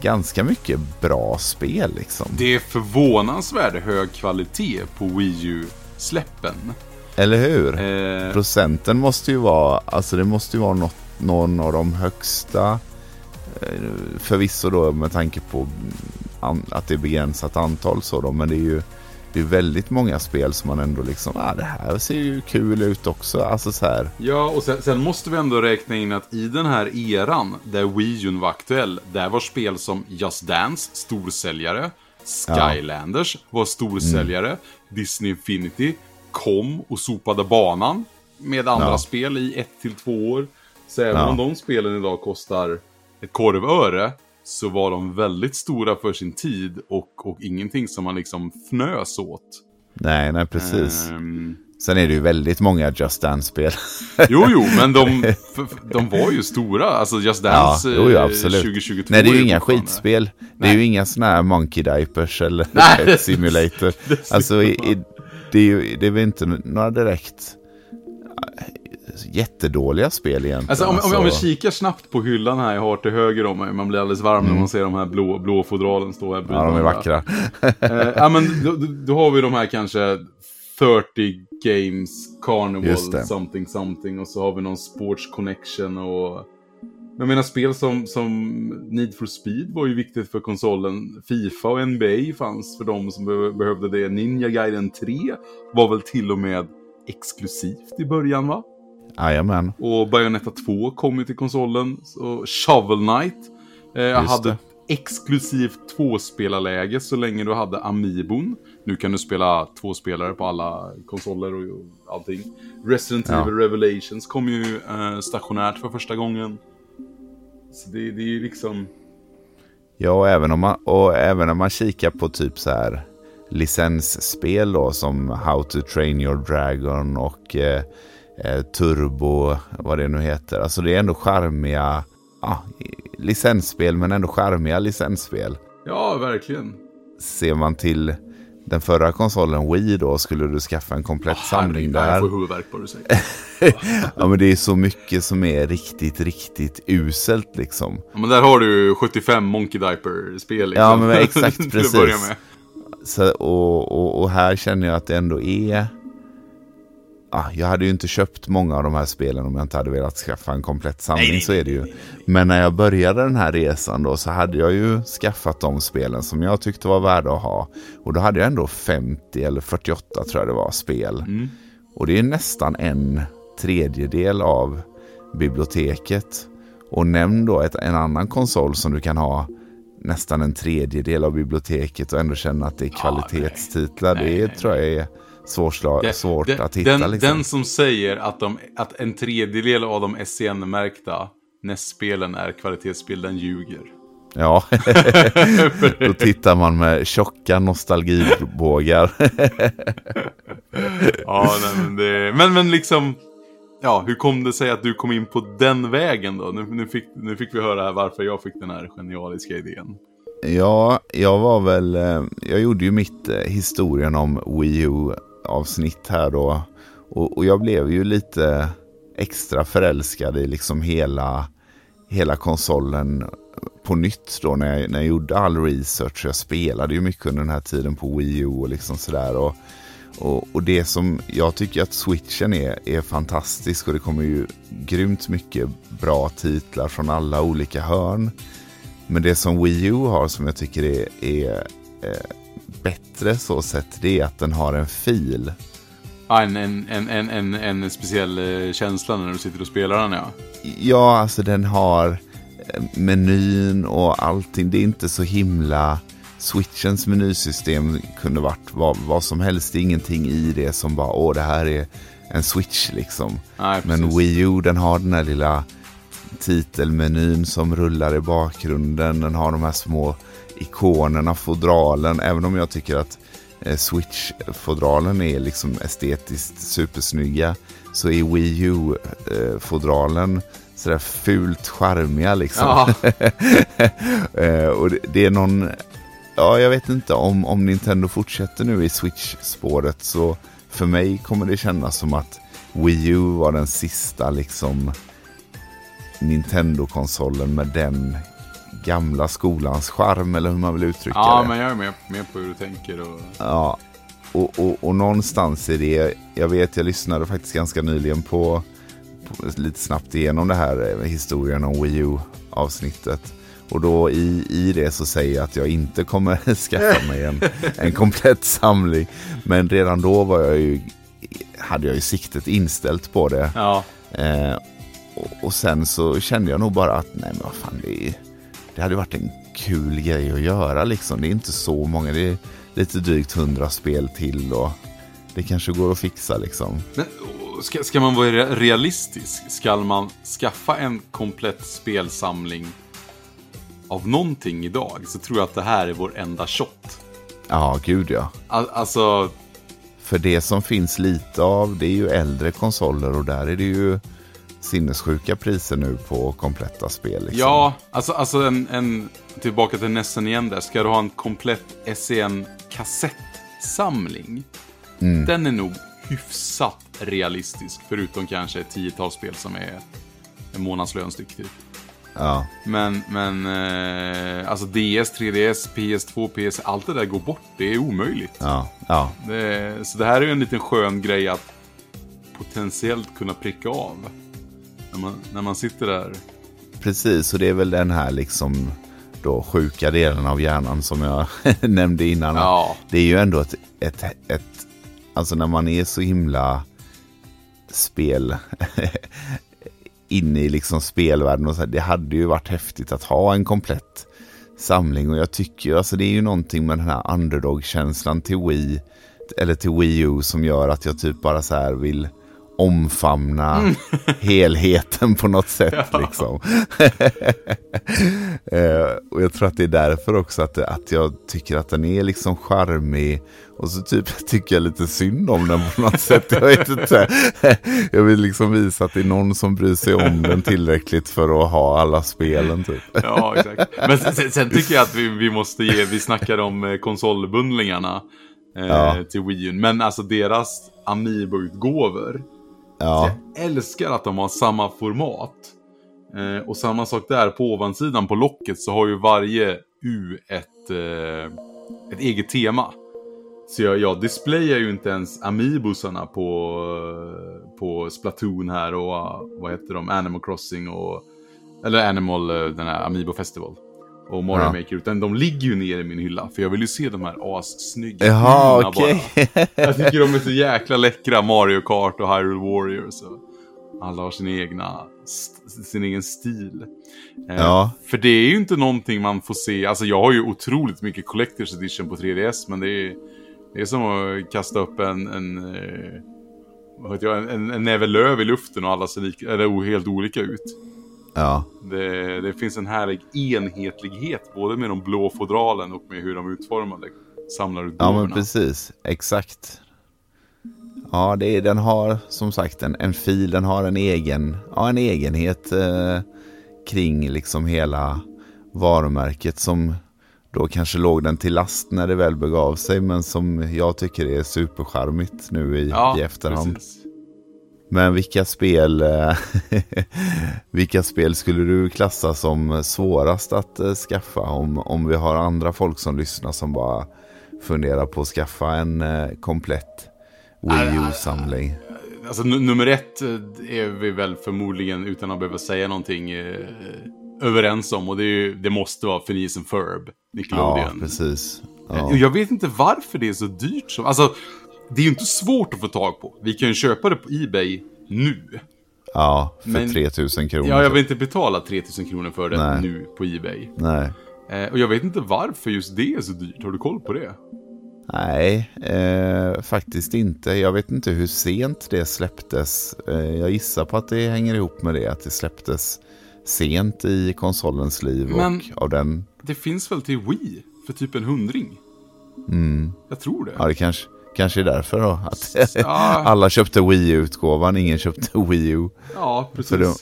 Speaker 1: ganska mycket bra spel liksom.
Speaker 2: Det är förvånansvärt hög kvalitet på Wii U-släppen.
Speaker 1: Eller hur?
Speaker 2: Eh,
Speaker 1: Procenten måste ju vara, alltså det måste ju vara något, någon av de högsta. eh, Förvisso då med tanke på att det är begränsat antal så då, men det är ju det är väldigt många spel som man ändå liksom, ah, det här ser ju kul ut också. Alltså så här,
Speaker 2: Ja, och sen, sen måste vi ändå räkna in att i den här eran där Wii U var aktuell, där var spel som Just Dance storsäljare, Skylanders var storsäljare, Disney Infinity kom och sopade banan med andra
Speaker 1: Ja.
Speaker 2: spel i ett till två år. Så även
Speaker 1: Ja.
Speaker 2: om de spelen idag kostar ett korvöre så var de väldigt stora för sin tid och, och ingenting som man liksom fnös åt.
Speaker 1: nej, nej precis.
Speaker 2: Ehm,
Speaker 1: Sen är det ju väldigt många Just Dance-spel.
Speaker 2: Jo, jo, men de, de var ju stora. Alltså Just
Speaker 1: ja,
Speaker 2: Dance
Speaker 1: jo, jo,
Speaker 2: eh,
Speaker 1: absolut.
Speaker 2: 2022
Speaker 1: Nej, det är ju inga skitspel. Det är
Speaker 2: Nej.
Speaker 1: ju inga sådana här Monkey Diapers eller
Speaker 2: Nej,
Speaker 1: Pet Simulator. alltså, i, i, det, är ju, det är väl inte några direkt eh, jättedåliga spel egentligen.
Speaker 2: Alltså om, om, om vi
Speaker 1: Alltså,
Speaker 2: kikar snabbt på hyllan här jag har till höger om mig, man blir alldeles varm när man ser de här blå, blå fodralen stå här
Speaker 1: Mm. ja, de är vackra.
Speaker 2: Eh, ja, men då, då- har vi de här kanske 30 Games Carnival something something och så har vi någon Sports Connection och... Jag menar spel som, som Need for Speed var ju viktigt för konsolen. Fifa och NBA fanns för de som be behövde det. Ninja Gaiden 3 var väl till och med exklusivt i början va?
Speaker 1: Jajamän.
Speaker 2: Och Bayonetta 2 kom ju till konsolen. Så Shovel Knight eh, hade
Speaker 1: det.
Speaker 2: ett exklusivt tvåspelarläge så länge du hade Amiibon. Nu kan du spela två spelare på alla konsoler och, och allting. Resident
Speaker 1: Ja.
Speaker 2: Evil Revelations kom ju eh, stationärt för första gången. Så det, det är ju liksom...
Speaker 1: Ja, och även om man, och även om man kikar på typ så här licensspel då som How to Train Your Dragon och eh, eh, Turbo, vad det nu heter. Alltså det är ändå charmiga ja, licensspel, men ändå charmiga licensspel.
Speaker 2: Ja, verkligen.
Speaker 1: Ser man till den förra konsolen Wii då skulle du skaffa en komplett samling
Speaker 2: Herregud, Jag
Speaker 1: där.
Speaker 2: får huvudvärk på det du säger.
Speaker 1: Ja, men det är så mycket som är riktigt, riktigt uselt liksom.
Speaker 2: Ja, men där har du 75 Monkey Diaper-spel. Liksom,
Speaker 1: Ja, men exakt, precis. Så, och, och, och här känner jag att det ändå är ah, jag hade ju inte köpt många av de här spelen om jag inte hade velat skaffa en komplett samling.
Speaker 2: Nej,
Speaker 1: så är det ju. Men när jag började den här resan då så hade jag ju skaffat de spelen som jag tyckte var värda att ha. Och då hade jag ändå 50 eller 48 tror jag det var spel.
Speaker 2: Mm.
Speaker 1: Och det är nästan en tredjedel av biblioteket. Och nämn då ett, en annan konsol som du kan ha nästan en tredjedel av biblioteket och ändå känna att det är kvalitetstitlar.
Speaker 2: nej,
Speaker 1: det
Speaker 2: nej,
Speaker 1: tror jag är svårsla-
Speaker 2: Det-
Speaker 1: svårt
Speaker 2: det-
Speaker 1: att hitta.
Speaker 2: den,
Speaker 1: liksom.
Speaker 2: den som säger att, de, att en tredjedel av de SCN-märkta NES-spelen är kvalitetsspel, den ljuger.
Speaker 1: Ja, då tittar man med tjocka nostalgibågar.
Speaker 2: Ja, nej, men, det, men, men liksom... Ja, hur kom det sig att du kom in på den vägen då? Nu, nu, fick, nu fick vi höra här varför jag fick den här genialiska idén.
Speaker 1: Ja, jag var väl, eh, jag gjorde ju mitt eh, historien om Wii avsnitt här då. Och, och jag blev ju lite extra förälskad i liksom hela, hela konsolen på nytt då när jag, när jag gjorde all research. Jag spelade ju mycket under den här tiden på Wii U och liksom sådär. Och, och, och det som jag tycker att switchen är, är fantastisk och det kommer ju grymt mycket bra titlar från alla olika hörn. Men det som Wii U har som jag tycker är, är eh, bättre så sett det är att den har en fil.
Speaker 2: Ja, en, en, en, en, en, speciell eh, känsla när du sitter och spelar den, ja.
Speaker 1: Ja, alltså den har eh, menyn och allting. Det är inte så himla... Switchens menysystem kunde varit vad, vad som helst. Det är ingenting i det som bara, åh det här är en switch liksom.
Speaker 2: Nej,
Speaker 1: Men. Wii U den har den här lilla titelmenyn som rullar i bakgrunden. Den har de här små ikonerna, fodralen. Även om jag tycker att eh, Switch-fodralen är liksom estetiskt supersnygga. Så är Wii U-fodralen sådär fult charmiga liksom.
Speaker 2: Ja,
Speaker 1: Eh, och det, det är någon... Ja, jag vet inte om, om Nintendo fortsätter nu i Switch-spåret så för mig kommer det kännas som att Wii U var den sista liksom Nintendo-konsolen med den gamla skolans charm eller hur man vill uttrycka
Speaker 2: ja
Speaker 1: det.
Speaker 2: men jag är med, med på hur du tänker. Och...
Speaker 1: Ja, och, och, och någonstans i det, jag vet jag lyssnade faktiskt ganska nyligen på, på lite snabbt igenom det här eh, historien om Wii U-avsnittet. Och då i, i det så säger jag att jag inte kommer skaffa mig en, en komplett samling. Men redan då var jag ju, hade jag ju siktet inställt på det.
Speaker 2: Ja,
Speaker 1: Eh, och, och sen så kände jag nog bara att nej men vad fan det, är, det hade varit en kul grej att göra liksom. Det är inte så många, det är lite drygt hundra spel till och det kanske går att fixa liksom.
Speaker 2: men ska, ska man vara re- realistisk? Ska man skaffa en komplett spelsamling av någonting idag så tror jag att det här är vår enda shot.
Speaker 1: Ja, gud ja.
Speaker 2: Al- Alltså,
Speaker 1: För det som finns lite av det är ju äldre konsoler och där är det ju sinnessjuka priser nu på kompletta spel. Liksom.
Speaker 2: ja, alltså, alltså en, en, tillbaka till Nessen igen där. Ska du ha en komplett SCN kassettsamling? Den är nog hyfsat realistisk, förutom kanske ett tiotal spel som är en månadslön styck typ.
Speaker 1: Ja,
Speaker 2: Men, men eh, alltså DS, 3DS, PS2, PS, allt det där går bort. Det är omöjligt.
Speaker 1: ja, ja.
Speaker 2: Det, så det här är ju en liten skön grej att potentiellt kunna pricka av. När man, när man sitter där.
Speaker 1: Precis, och det är väl den här liksom då sjuka delen av hjärnan som jag nämnde innan.
Speaker 2: Ja.
Speaker 1: Det är ju ändå ett, ett, ett, alltså när man är så himla spel inne i liksom spelvärlden och så här, det hade ju varit häftigt att ha en komplett samling och jag tycker ju, alltså det är ju någonting med den här underdog-känslan till Wii eller till Wii U som gör att jag typ bara så här vill omfamna helheten på något sätt liksom. Eh, och jag tror att det är därför också att, att jag tycker att den är liksom charmig. Och så typ tycker jag lite synd om den på något sätt. Jag vet inte. Jag vill liksom visa att det är någon som bryr sig om den tillräckligt för att ha alla spelen typ.
Speaker 2: Ja, exakt. Men sen, sen, tycker jag att vi, vi måste ge, vi snackar om eh, konsolbundlingarna eh,
Speaker 1: Ja.
Speaker 2: till Wii U. Men alltså deras Amiibo-utgåvor.
Speaker 1: Ja,
Speaker 2: Jag älskar att de har samma format. Eh, och samma sak där, på ovansidan på locket så har ju varje U ett, eh, ett eget tema. Så jag, jag displayar ju inte ens Amibusarna på, eh, på Splatoon här och eh, vad heter de, Animal Crossing och... Eller Animal, eh, den här Amiibo Festival. Och Mario
Speaker 1: Ja.
Speaker 2: Maker, utan de ligger ju nere i min hylla. För jag vill ju se de här assnygga
Speaker 1: Jaha,
Speaker 2: bara. Jag tycker de är så jäkla läckra, Mario Kart och Hyrule Warriors. Och alla har sin egna, sin egen stil. Eh,
Speaker 1: Ja.
Speaker 2: För det är ju inte någonting man får se, alltså jag har ju otroligt mycket Collector's Edition på 3DS, men det är, det är som att kasta upp en, en, eh, vad vet jag, en, en, näve löv i luften och alla ser lika, eller helt olika ut.
Speaker 1: Ja,
Speaker 2: Det, det finns en härlig enhetlighet, både med de blå fodralen och med hur de är utformade. Samlar ut
Speaker 1: ja men precis. Exakt. Ja, det är, den har som sagt en, en fil, den har en egen, ja, en egenhet eh, kring liksom hela varumärket som då kanske låg den till last när det väl begav sig men som jag tycker är supercharmigt nu i,
Speaker 2: ja,
Speaker 1: i efterhand.
Speaker 2: precis.
Speaker 1: Men vilka spel, eh, vilka spel skulle du klassa som svårast att eh, skaffa om, om vi har andra folk som lyssnar som bara funderar på att skaffa en eh, komplett Wii U-samling?
Speaker 2: Alltså nu- nummer ett är vi väl förmodligen, utan att behöva säga någonting, överens om. Och det, är ju, det måste vara and Ferb,
Speaker 1: Ja,
Speaker 2: Nickelodeon.
Speaker 1: precis.
Speaker 2: Och
Speaker 1: Ja.
Speaker 2: Jag vet inte varför det är så dyrt. Som, alltså, det är ju inte svårt att få tag på. Vi kan ju köpa det på Ebay nu.
Speaker 1: ja, för
Speaker 2: Men-
Speaker 1: 3000 kronor.
Speaker 2: Ja, jag vill inte betala 3000 kronor för det
Speaker 1: Nej.
Speaker 2: nu på Ebay.
Speaker 1: Nej,
Speaker 2: Eh, och jag vet inte varför just det är så dyrt. Har du koll på det?
Speaker 1: Nej eh, faktiskt inte. Jag vet inte hur sent det släpptes. Eh, jag gissar på att det hänger ihop med det, att det släpptes sent i konsolens liv
Speaker 2: Men-
Speaker 1: och av den
Speaker 2: Det finns väl till Wii för typ en hundring?
Speaker 1: Mm.
Speaker 2: Jag tror det.
Speaker 1: Ja, det kanske, kanske är därför då. Att
Speaker 2: Ja.
Speaker 1: alla köpte Wii U-utgåvan, ingen köpte Wii U.
Speaker 2: Ja, precis.
Speaker 1: För de,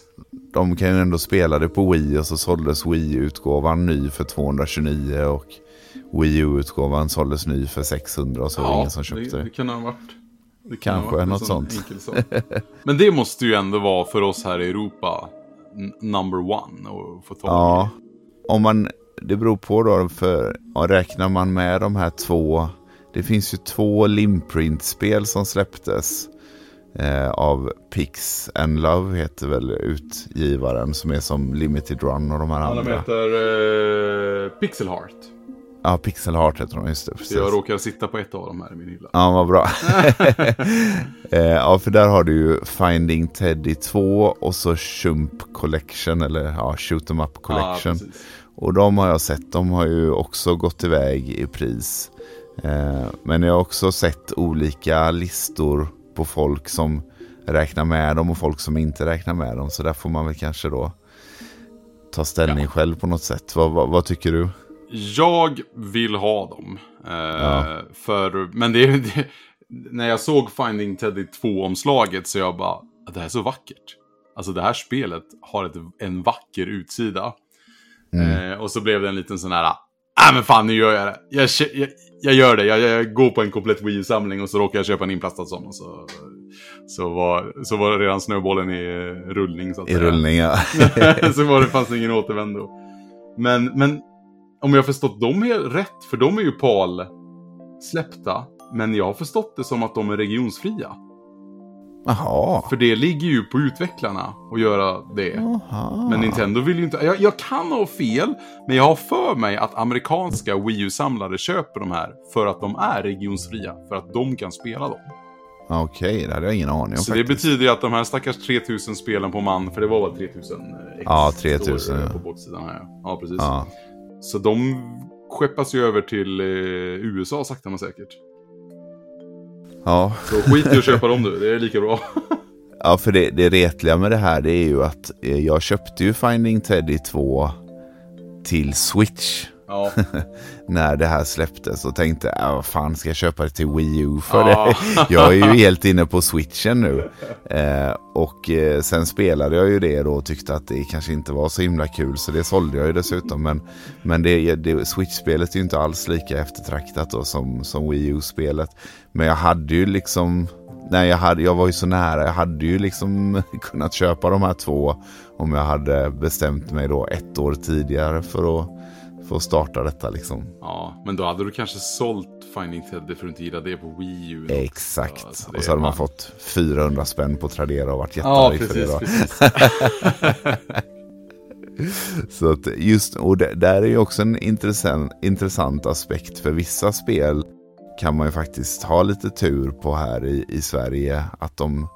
Speaker 1: de kan ju ändå spela det på Wii och så såldes Wii U-utgåvan ny för 229 och Wii U-utgåvan såldes ny för 600 och så var det ingen som köpte
Speaker 2: det,
Speaker 1: det.
Speaker 2: kan ha varit. Det kan
Speaker 1: Kanske
Speaker 2: ha varit
Speaker 1: något
Speaker 2: sån
Speaker 1: sånt.
Speaker 2: Men det måste ju ändå vara för oss här i Europa number one att få tag
Speaker 1: Ja,
Speaker 2: i.
Speaker 1: om man, det beror på då, för ja, räknar man med de här två, det finns ju två Limprint-spel som släpptes eh, av Pix and Love heter väl utgivaren som är som Limited Run och de här
Speaker 2: Ja, de
Speaker 1: andra.
Speaker 2: heter eh, Pixel Heart.
Speaker 1: Ja, Pixel Heart heter de, just det. Precis.
Speaker 2: jag råkar sitta på ett av dem här i min hylla.
Speaker 1: Ja, vad bra. eh, ja, för där har du ju Finding Teddy 2 och så Shump Collection, eller ja, Shoot 'em Up
Speaker 2: Ja,
Speaker 1: Collection.
Speaker 2: precis.
Speaker 1: Och de har jag sett, de har ju också gått iväg i pris. Eh, men jag har också sett olika listor på folk som räknar med dem och folk som inte räknar med dem. Så där får man väl kanske då ta ställning
Speaker 2: Ja.
Speaker 1: själv på något sätt. Vad, vad, vad tycker du?
Speaker 2: Jag vill ha dem. Eh,
Speaker 1: Ja.
Speaker 2: för, men det, det, när jag såg Finding Teddy 2-omslaget så jag bara, det här är så vackert. Alltså det här spelet har ett, en vacker utsida.
Speaker 1: Mm.
Speaker 2: Eh, och så blev det en liten sån här, ah men fan nu gör jag det. Jag, jag gör det, jag, jag går på en komplett Wii-samling och så råkar jag köpa en inplastad sån. Och så, så, var, så var redan snöbollen i rullning. Så att
Speaker 1: I
Speaker 2: säga.
Speaker 1: rullning, ja.
Speaker 2: så var det, fanns ingen återvändo. Men, men om jag har förstått dem rätt, för de är ju PAL släppta. Men jag har förstått det som att de är regionsfria.
Speaker 1: Jaha.
Speaker 2: För det ligger ju på utvecklarna att göra det.
Speaker 1: Jaha.
Speaker 2: Men Nintendo vill ju inte... Jag, jag kan ha fel, men jag har för mig att amerikanska Wii U-samlare köper de här för att de är regionsfria. För att de kan spela dem.
Speaker 1: Okej, det hade jag ingen aning om
Speaker 2: Så det
Speaker 1: faktiskt.
Speaker 2: betyder ju att de här stackars 3000 spelen på man, för det var väl 3000 X
Speaker 1: Ja, 3000,
Speaker 2: står det
Speaker 1: ja.
Speaker 2: på baksidan här. Ja, precis.
Speaker 1: Ja.
Speaker 2: Så de skeppas ju över till eh, USA sakta men säkert.
Speaker 1: Ja.
Speaker 2: Så skit i att köpa dem du, det är lika bra.
Speaker 1: Ja, för det, det retliga med det här det är ju att eh, jag köpte ju Finding Teddy 2 till Switch
Speaker 2: Ja,
Speaker 1: när det här släpptes och tänkte, äh, vad fan ska jag köpa det till Wii U för det? Jag är ju helt inne på Switchen nu. Eh, och eh, sen spelade jag ju det då och tyckte att det kanske inte var så himla kul så det sålde jag ju dessutom. Men, men det, det, Switch-spelet är ju inte alls lika eftertraktat då som, som Wii U-spelet. Men jag hade ju liksom Nej, jag, hade, jag var ju så nära. Jag hade ju liksom kunnat köpa de här två om jag hade bestämt mig då ett år tidigare för att, för att starta detta liksom.
Speaker 2: Ja, men då hade du kanske sålt Finding Teddy för att inte gillade det på Wii U.
Speaker 1: Exakt.
Speaker 2: Alltså,
Speaker 1: och så hade man fått 400 spänn på Tradera och varit
Speaker 2: Ja,
Speaker 1: jättearg för det.
Speaker 2: precis.
Speaker 1: Så att just, och det, där är ju också en intressant, intressant aspekt. För vissa spel kan man ju faktiskt ha lite tur på här i, i Sverige. Att de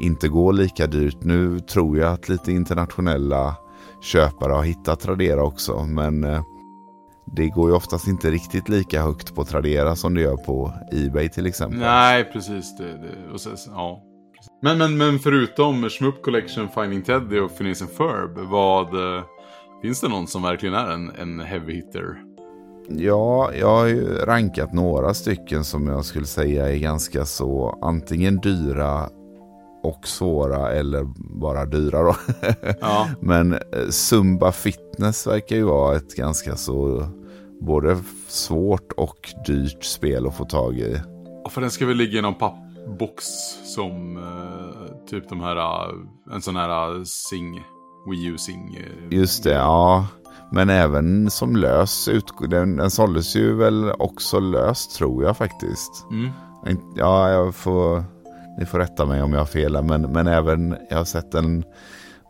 Speaker 1: inte går lika dyrt. Nu tror jag att lite internationella köpare har hittat Tradera också. Men eh, det går ju oftast inte riktigt lika högt på Tradera som det gör på Ebay till exempel.
Speaker 2: Nej, precis. Det, det, och så, ja. Men, men, men förutom Shmup Collection, Finding Teddy och Phineas and Ferb, vad... eh, Finns det någon som verkligen är en, en heavy hitter?
Speaker 1: Ja, jag har ju rankat några stycken som jag skulle säga är ganska så antingen dyra och svåra eller bara dyra då.
Speaker 2: Ja,
Speaker 1: Men eh, Zumba Fitness verkar ju vara ett ganska så både svårt och dyrt spel att få tag i.
Speaker 2: och för den ska väl ligga i någon pappbox som eh, typ de här, eh, en sån här eh, Sing, Wii U Sing. eh,
Speaker 1: Just det, ja. Men även som lös, den, den såldes ju väl också löst tror jag faktiskt.
Speaker 2: Mm.
Speaker 1: Ja, jag får, ni får rätta mig om jag har fel men, men även jag har sett den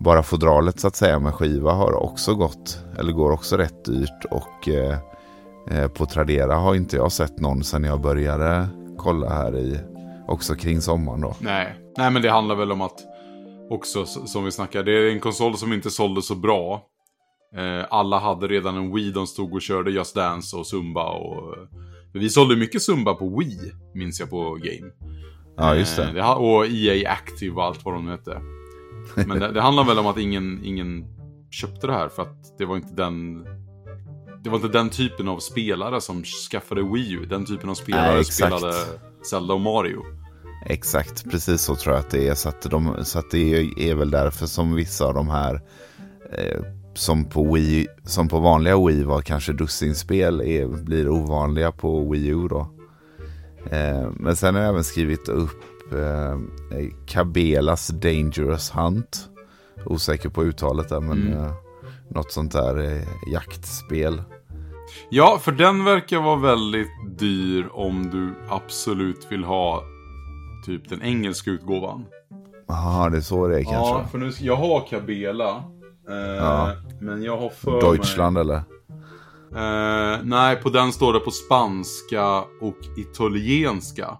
Speaker 1: bara fodralet så att säga med skiva har också gått, eller går också rätt dyrt och eh, eh på Tradera har inte jag sett någon sedan jag började kolla här i, också kring sommaren då.
Speaker 2: Nej. Nej, men det handlar väl om att också, som vi snackade, det är en konsol som inte sålde så bra. Eh, alla hade redan en Wii, de stod och körde Just Dance och Zumba och... Eh, vi sålde mycket Zumba på Wii, minns jag på Game.
Speaker 1: Ja, just
Speaker 2: Eh,
Speaker 1: det.
Speaker 2: det och EA Active och allt vad de hette. Men det, det handlar väl om att ingen, ingen köpte det här för att det var inte den... Det var inte den typen av spelare som skaffade Wii U. Den typen av spelare
Speaker 1: Nej,
Speaker 2: spelade Zelda och Mario.
Speaker 1: Exakt, precis så tror jag att det är. Så att, de, så att det är, är väl därför som vissa av de här eh, som, på Wii, som på vanliga Wii var kanske dussinspel är, blir ovanliga på Wii U då. Eh, men sen har jag även skrivit upp eh, Kabelas Dangerous Hunt. Osäker på uttalet där men
Speaker 2: Mm.
Speaker 1: eh, något sånt där jaktspel.
Speaker 2: Ja, för den verkar vara väldigt dyr om du absolut vill ha typ den engelska utgåvan.
Speaker 1: Jaha, det är så det är kanske.
Speaker 2: Ja, för nu, jag har Kabela. Eh,
Speaker 1: Ja.
Speaker 2: Men jag har för
Speaker 1: Deutschland eller?
Speaker 2: Eh, nej, på den står det på spanska och italienska.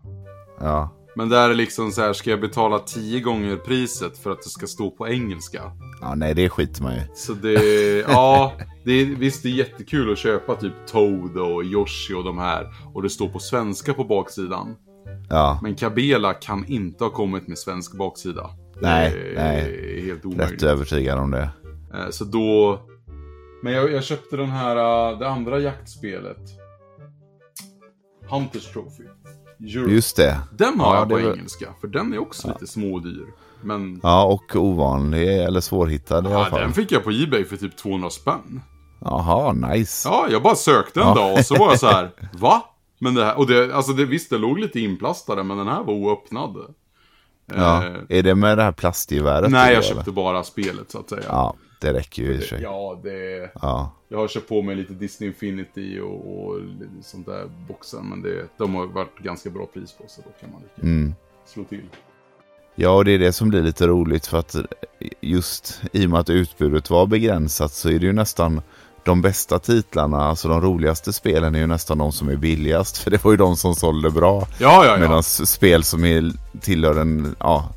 Speaker 1: Ja.
Speaker 2: Men där är liksom så här, ska jag betala tio gånger priset för att det ska stå på engelska?
Speaker 1: ja, nej det skiter man ju
Speaker 2: Så det, ja, det är, visst det är jättekul att köpa typ Toad och Yoshi och de här. Och det står på svenska på baksidan.
Speaker 1: Ja,
Speaker 2: Men Kabela kan inte ha kommit med svensk baksida.
Speaker 1: Nej,
Speaker 2: det är
Speaker 1: nej.
Speaker 2: helt omöjligt.
Speaker 1: rätt övertygad om det.
Speaker 2: Eh, Så då... Men jag, jag köpte den här, eh, det andra jaktspelet. Hunters Trophy. Europe.
Speaker 1: Just det.
Speaker 2: Den har
Speaker 1: Ja,
Speaker 2: jag på
Speaker 1: var-
Speaker 2: engelska, för den är också lite smådyr. Men
Speaker 1: Ja, och ovanlig eller svårhittad i alla
Speaker 2: ja,
Speaker 1: fall.
Speaker 2: den fick jag på Ebay för typ 200 spänn.
Speaker 1: Jaha, nice.
Speaker 2: Ja, jag bara sökte en
Speaker 1: Ja.
Speaker 2: dag och så var jag så här, va? Men det här, och det, alltså det, visst det låg lite inplastade, men den här var oöppnad.
Speaker 1: Ja.
Speaker 2: Eh,
Speaker 1: Är det med det här plastgeväret?
Speaker 2: nej, jag
Speaker 1: eller?
Speaker 2: köpte bara spelet så att säga.
Speaker 1: Ja, det räcker ju i och för sig.
Speaker 2: Ja, det...
Speaker 1: Ja.
Speaker 2: Jag har köpt på mig lite Disney Infinity och, och sånt där boxen. Men det, de har varit ganska bra pris på så då kan man lika
Speaker 1: Mm.
Speaker 2: slå till.
Speaker 1: Ja, och det är det som blir lite roligt för att just i och med att utbudet var begränsat så är det ju nästan de bästa titlarna, alltså de roligaste spelen är ju nästan de som är billigast. För det var ju de som sålde bra.
Speaker 2: Ja, ja, ja.
Speaker 1: Medan spel som är, tillhör den, ja,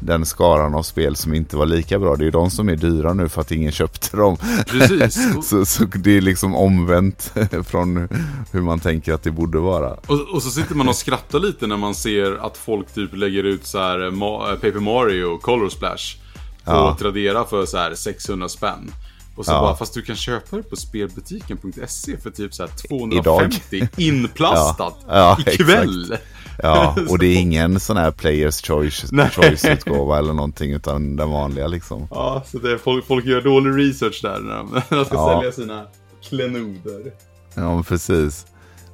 Speaker 1: den skaran av spel som inte var lika bra, det är ju de som är dyra nu för att ingen köpte dem.
Speaker 2: Precis.
Speaker 1: Så, så det är liksom omvänt från hur man tänker att det borde vara.
Speaker 2: och, och så sitter man och skrattar lite när man ser att folk typ lägger ut så här eh, Ma- eh, Paper Mario och Color Splash på
Speaker 1: Ja.
Speaker 2: Tradera för så här 600 spänn. Och så
Speaker 1: Ja.
Speaker 2: bara, fast du kan köpa det på spelbutiken.se för typ så här 250 inplastat
Speaker 1: Ja,
Speaker 2: ikväll.
Speaker 1: Ja, och det är ingen sån här Players Choice-. Choice-utgåva eller någonting utan den vanliga liksom.
Speaker 2: Ja, så det är, folk, folk gör dålig research där när de, när de ska
Speaker 1: Ja.
Speaker 2: sälja sina klenoder.
Speaker 1: Ja, precis.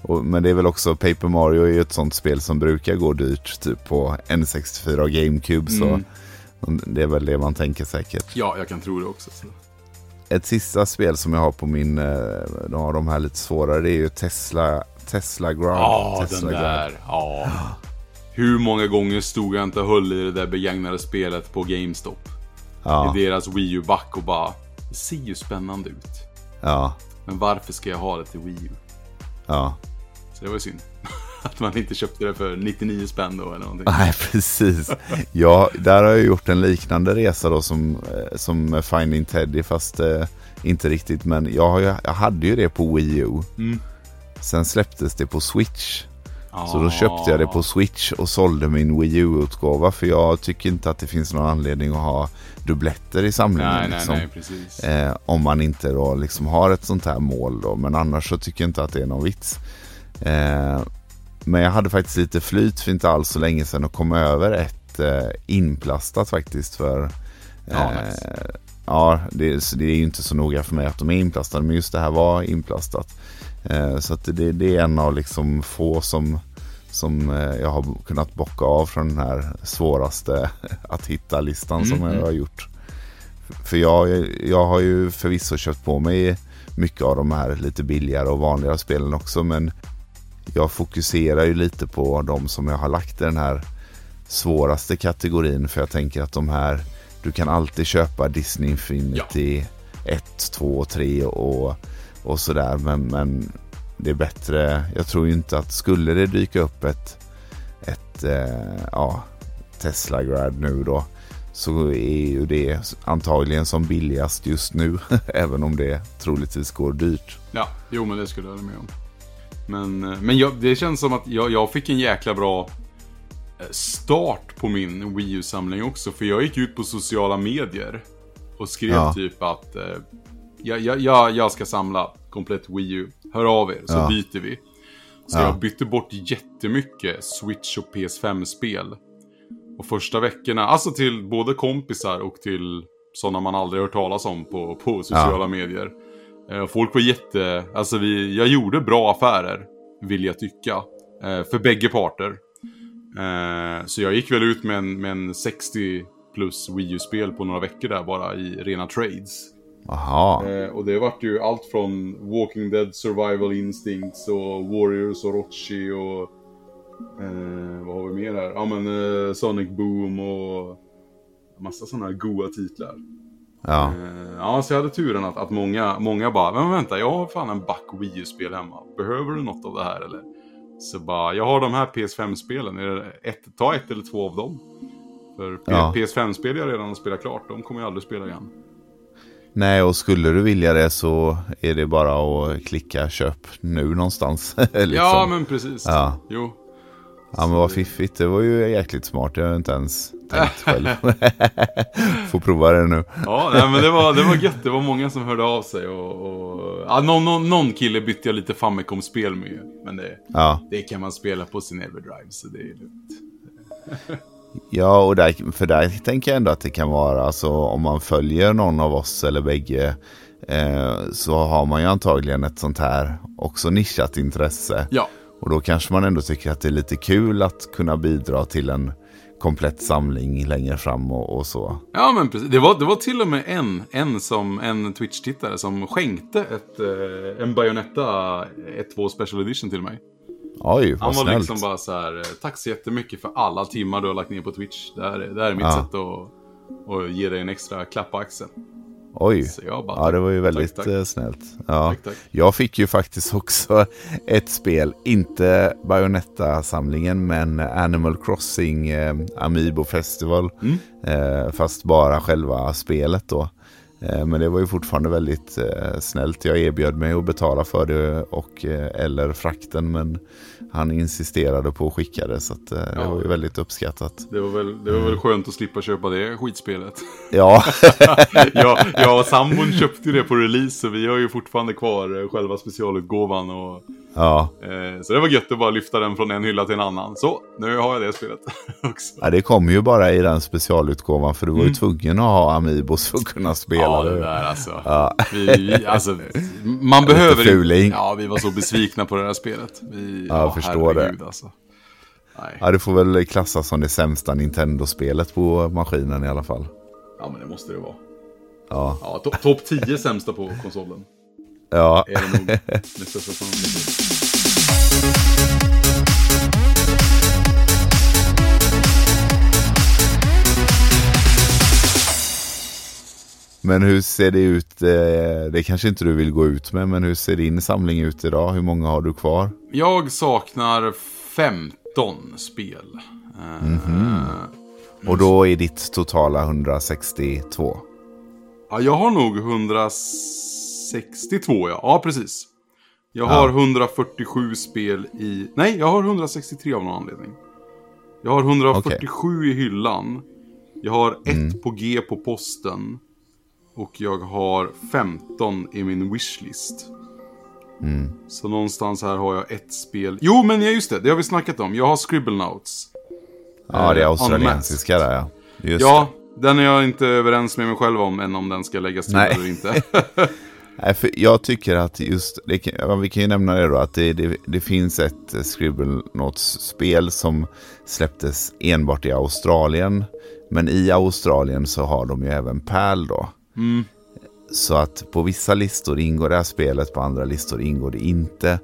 Speaker 1: Och, men det är väl också, Paper Mario är ju ett sånt spel som brukar gå dyrt typ på N64 och GameCube. Så
Speaker 2: Mm.
Speaker 1: det är väl det man tänker säkert.
Speaker 2: Ja, jag kan tro det också. Så.
Speaker 1: ett sista spel som jag har på min, eh, de har de här lite svårare, det är ju Tesla, Tesla Ground.
Speaker 2: Ja,
Speaker 1: Tesla
Speaker 2: den där. Ja. Hur många gånger stod jag inte och höll i det där begagnade spelet på GameStop?
Speaker 1: Ja,
Speaker 2: I deras Wii U-back och bara, det ser ju spännande ut.
Speaker 1: ja,
Speaker 2: Men varför ska jag ha det till Wii U?
Speaker 1: ja.
Speaker 2: Så det var ju synd. Att man inte köpte det för 99 spänn då eller någonting.
Speaker 1: Nej, precis. Ja, där har jag gjort en liknande resa då som, eh, som Finding Teddy, fast eh, inte riktigt. Men jag, jag hade ju det på Wii U.
Speaker 2: Mm.
Speaker 1: Sen släpptes det på Switch. Så då köpte jag det på Switch och sålde min Wii U-utgåva. För jag tycker inte att det finns någon anledning att ha dubbletter i samlingen.
Speaker 2: Nej, nej,
Speaker 1: liksom.
Speaker 2: nej, precis.
Speaker 1: Eh, om man inte då liksom har ett sånt här mål då. Men annars så tycker jag inte att det är någon vits. Eh, men jag hade faktiskt lite flyt för inte alls så länge sedan och kom över ett eh, inplastat faktiskt för
Speaker 2: Ja,
Speaker 1: eh,
Speaker 2: nice.
Speaker 1: Ja, det, det är ju inte så noga för mig att de är inplastade, men just det här var inplastat. Eh, så att det, det är en av liksom få som, som eh, jag har kunnat bocka av från den här svåraste att hitta-listan som
Speaker 2: Mm,
Speaker 1: jag har gjort. För jag, jag har ju förvisso köpt på mig mycket av de här lite billigare och vanligare spelen också, men jag fokuserar ju lite på de som jag har lagt i den här svåraste kategorin, för jag tänker att de här du kan alltid köpa Disney Infinity 1, 2 och 3 och, och sådär. Men, men det är bättre. Jag tror ju inte att skulle det dyka upp ett, ett eh, ja, Tesla Grad nu då. Så är ju det antagligen som billigast just nu. även om det troligtvis går dyrt.
Speaker 2: Ja, jo men det skulle jag hålla med om. Men, eh, men jag, det känns som att jag, jag fick en jäkla bra eh, start på min Wii U-samling också. För jag gick ut på sociala medier och skrev
Speaker 1: Ja.
Speaker 2: typ att eh, jag, jag, jag, jag ska samla komplett Wii U. Hör av er så
Speaker 1: Ja.
Speaker 2: byter vi. Så
Speaker 1: Ja.
Speaker 2: jag bytte bort jättemycket Switch och PS5-spel. Och första veckorna, alltså till både kompisar och till sådana man aldrig hört talas om på, på sociala medier. Eh, Folk var jätte, alltså vi, jag gjorde bra affärer, vill jag tycka. Eh, för bägge parter. Eh, så jag gick väl ut med en, med en 60 plus Wii U-spel på några veckor där bara i rena trades.
Speaker 1: Jaha,
Speaker 2: Eh, och det vart ju allt från Walking Dead Survival Instincts och Warriors och Rochi och... Eh, vad har vi mer här? Ja men eh, Sonic Boom och... Massa sådana här goa titlar.
Speaker 1: ja.
Speaker 2: Eh, ja, så jag hade turen att, att många, många bara, men vänta, jag har fan en back Wii U-spel hemma. Behöver du något av det här eller? Så bara, jag har de här PS5-spelen, är det ett, ta ett eller två av dem. För
Speaker 1: Ja.
Speaker 2: PS5-spel jag redan har spelat klart, de kommer jag aldrig spela igen.
Speaker 1: Nej, och skulle du vilja det så är det bara att klicka köp nu någonstans. liksom.
Speaker 2: Ja, men precis.
Speaker 1: Ja.
Speaker 2: Jo.
Speaker 1: Ja men vad fiffigt, det var ju jäkligt smart. Jag har inte ens tänkt själv. Får prova det nu.
Speaker 2: Ja, nej, men det var, det var gött. Det var många som hörde av sig och... och ja, någon, någon, någon kille bytte jag lite Famicom-spel med. Men det,
Speaker 1: Ja,
Speaker 2: det kan man spela på sin Everdrive, så det är lugnt.
Speaker 1: ja och där, för där tänker jag ändå att det kan vara, alltså om man följer någon av oss eller bägge eh, så har man ju antagligen ett sånt här också nischat intresse.
Speaker 2: Ja,
Speaker 1: Och då kanske man ändå tycker att det är lite kul att kunna bidra till en komplett samling längre fram och, och så.
Speaker 2: Ja men precis. Det var, det var till och med en, en, som, en Twitch-tittare som skänkte ett, eh, en Bayonetta 1.2 Special Edition till mig.
Speaker 1: Oj, vad
Speaker 2: Han var
Speaker 1: snällt.
Speaker 2: liksom bara så här, eh, tack så jättemycket för alla timmar du har lagt ner på Twitch. Det här, är- det här är mitt
Speaker 1: Ja.
Speaker 2: sätt att, att ge dig en extra klapp på axeln.
Speaker 1: Oj,
Speaker 2: bara,
Speaker 1: ja det var ju
Speaker 2: tack,
Speaker 1: väldigt
Speaker 2: tack.
Speaker 1: eh, snällt. Ja.
Speaker 2: Tack, tack.
Speaker 1: Jag fick ju faktiskt också ett spel, inte Bayonetta-samlingen men Animal Crossing eh, Amiibo Festival.
Speaker 2: Mm.
Speaker 1: Eh, fast bara själva spelet då. Eh, men det var ju fortfarande väldigt eh, snällt. Jag erbjöd mig att betala för det och, eh, eller frakten men han insisterade på att skicka det så att, det
Speaker 2: Ja.
Speaker 1: var ju väldigt uppskattat.
Speaker 2: Det var, väl, det var väl skönt att slippa köpa det skitspelet.
Speaker 1: Ja,
Speaker 2: jag, och sambon köpte det på release så vi har ju fortfarande kvar själva specialutgåvan. Och,
Speaker 1: ja.
Speaker 2: eh, så det var gött att bara lyfta den från en hylla till en annan. Så, nu har jag det spelet också.
Speaker 1: Ja, det kom ju bara i den specialutgåvan för du var ju
Speaker 2: Mm.
Speaker 1: tvungen att ha Amiibos för att kunna spela
Speaker 2: Ja, det där alltså.
Speaker 1: Ja.
Speaker 2: Vi, alltså man behöver
Speaker 1: fuling.
Speaker 2: Ja, vi var så besvikna på det här spelet. Vi,
Speaker 1: Ja, jag förstår det.
Speaker 2: Alltså. Nej.
Speaker 1: Ja, det får väl klassas som det sämsta Nintendo-spelet på maskinen i alla fall.
Speaker 2: Ja, men det måste det vara.
Speaker 1: Ja.
Speaker 2: Ja, to topp 10 sämsta på konsolen.
Speaker 1: Ja.
Speaker 2: Är det nog.
Speaker 1: Men hur ser det ut? eh, Det kanske inte du vill gå ut med, men hur ser din samling ut idag? Hur många har du kvar?
Speaker 2: Jag saknar 15 spel. Eh,
Speaker 1: Och då är ditt totala 162.
Speaker 2: Ja, jag har nog 162 ja. Ja, precis. Jag har 147 spel i... Nej, jag har 163 av någon anledning. Jag har 147 i hyllan. Jag har ett på G på posten. Och jag har 15 i min wishlist. Så någonstans här har jag ett spel. Jo, men ja, just det. Det har vi snackat om. Jag har Scribblenauts.
Speaker 1: Ja, det är
Speaker 2: Eh,
Speaker 1: australiensiska där ja. Just
Speaker 2: Ja, den är jag inte överens med mig själv om än om den ska läggas till
Speaker 1: Nej.
Speaker 2: eller inte.
Speaker 1: Nej, för jag tycker att just, det vi kan ju nämna det då, att det, det, det finns ett eh, Scribblenauts-spel som släpptes enbart i Australien. Men i Australien så har de ju även PAL då. Så att på vissa listor ingår det här spelet, på andra listor ingår det inte.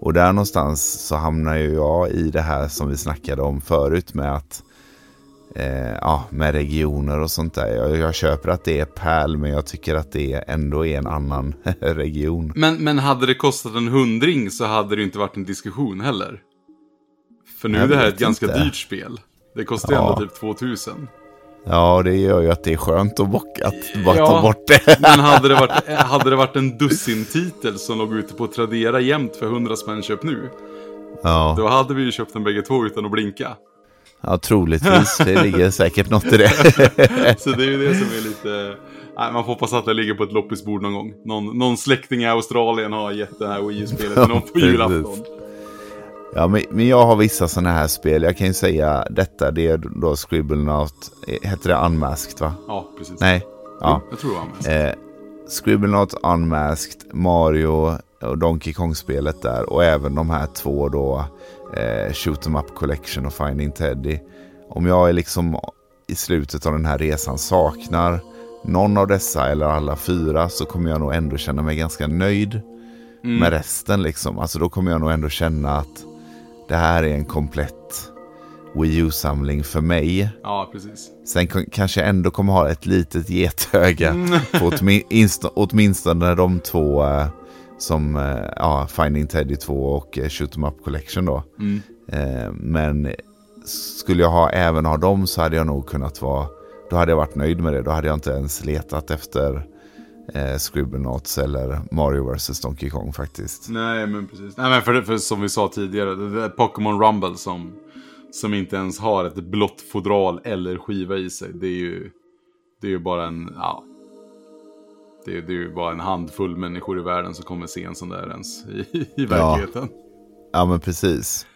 Speaker 1: Och där någonstans så hamnar ju jag i det här som vi snackade om förut med att eh, ja, med regioner och sånt där. Jag, jag köper att det är PAL men jag tycker att det ändå är en annan region.
Speaker 2: Men, men hade det kostat en hundring så hade det inte varit en diskussion heller. För nu är det här ett ganska
Speaker 1: inte.
Speaker 2: dyrt spel. Det kostar
Speaker 1: Ja.
Speaker 2: ändå typ 2000.
Speaker 1: Ja, det gör ju att det är skönt att, bock, att bara
Speaker 2: Ja.
Speaker 1: ta bort det.
Speaker 2: Men hade det varit, hade det varit en dussin-titel som låg ute på Tradera jämt för 100 spänn köp nu.
Speaker 1: Ja,
Speaker 2: Då hade vi ju köpt den bägge två utan att blinka.
Speaker 1: Ja troligtvis. Det ligger säkert något i det.
Speaker 2: Så det är ju det som är lite... Nej, man får hoppas att det ligger på ett loppisbord någon gång. Någon, någon släkting i Australien har gett det här Wii-spelet till någon på julafton.
Speaker 1: Ja, men, men jag har vissa sådana här spel. Jag kan ju säga detta, det är då Scribblenaut. Heter det Unmasked va?
Speaker 2: Ja, precis.
Speaker 1: Nej. Ja.
Speaker 2: Jag tror det var mest.
Speaker 1: Eh, Scribblenaut Unmasked, Mario och Donkey Kong-spelet där. Och även de här två då, eh, Shoot 'em Up Collection och Finding Teddy. Om jag är liksom i slutet av den här resan saknar någon av dessa eller alla fyra så kommer jag nog ändå känna mig ganska nöjd med resten. Liksom. Alltså då kommer jag nog ändå känna att det här är en komplett Wii U-samling för mig.
Speaker 2: Ja, precis.
Speaker 1: Sen kanske jag ändå kommer ha ett litet getöga på åtmi- inst- åtminstone de två eh, som eh, ja, Finding Teddy 2 och eh, Shoot 'em Up Collection då.
Speaker 2: Mm.
Speaker 1: Eh, men skulle jag ha, även ha dem så hade jag nog kunnat vara, då hade jag varit nöjd med det. Då hade jag inte ens letat efter eh, Scribblenauts eller Mario vs Donkey Kong faktiskt.
Speaker 2: Nej, men precis. Nej, men för, för som vi sa tidigare, det det är Pokémon Rumble som, som inte ens har ett blått fodral eller skiva i sig. Det är ju, det är ju bara en, ja. Det är, det är ju bara en handfull människor i världen som kommer se en sån där ens i, i verkligheten.
Speaker 1: Ja men precis.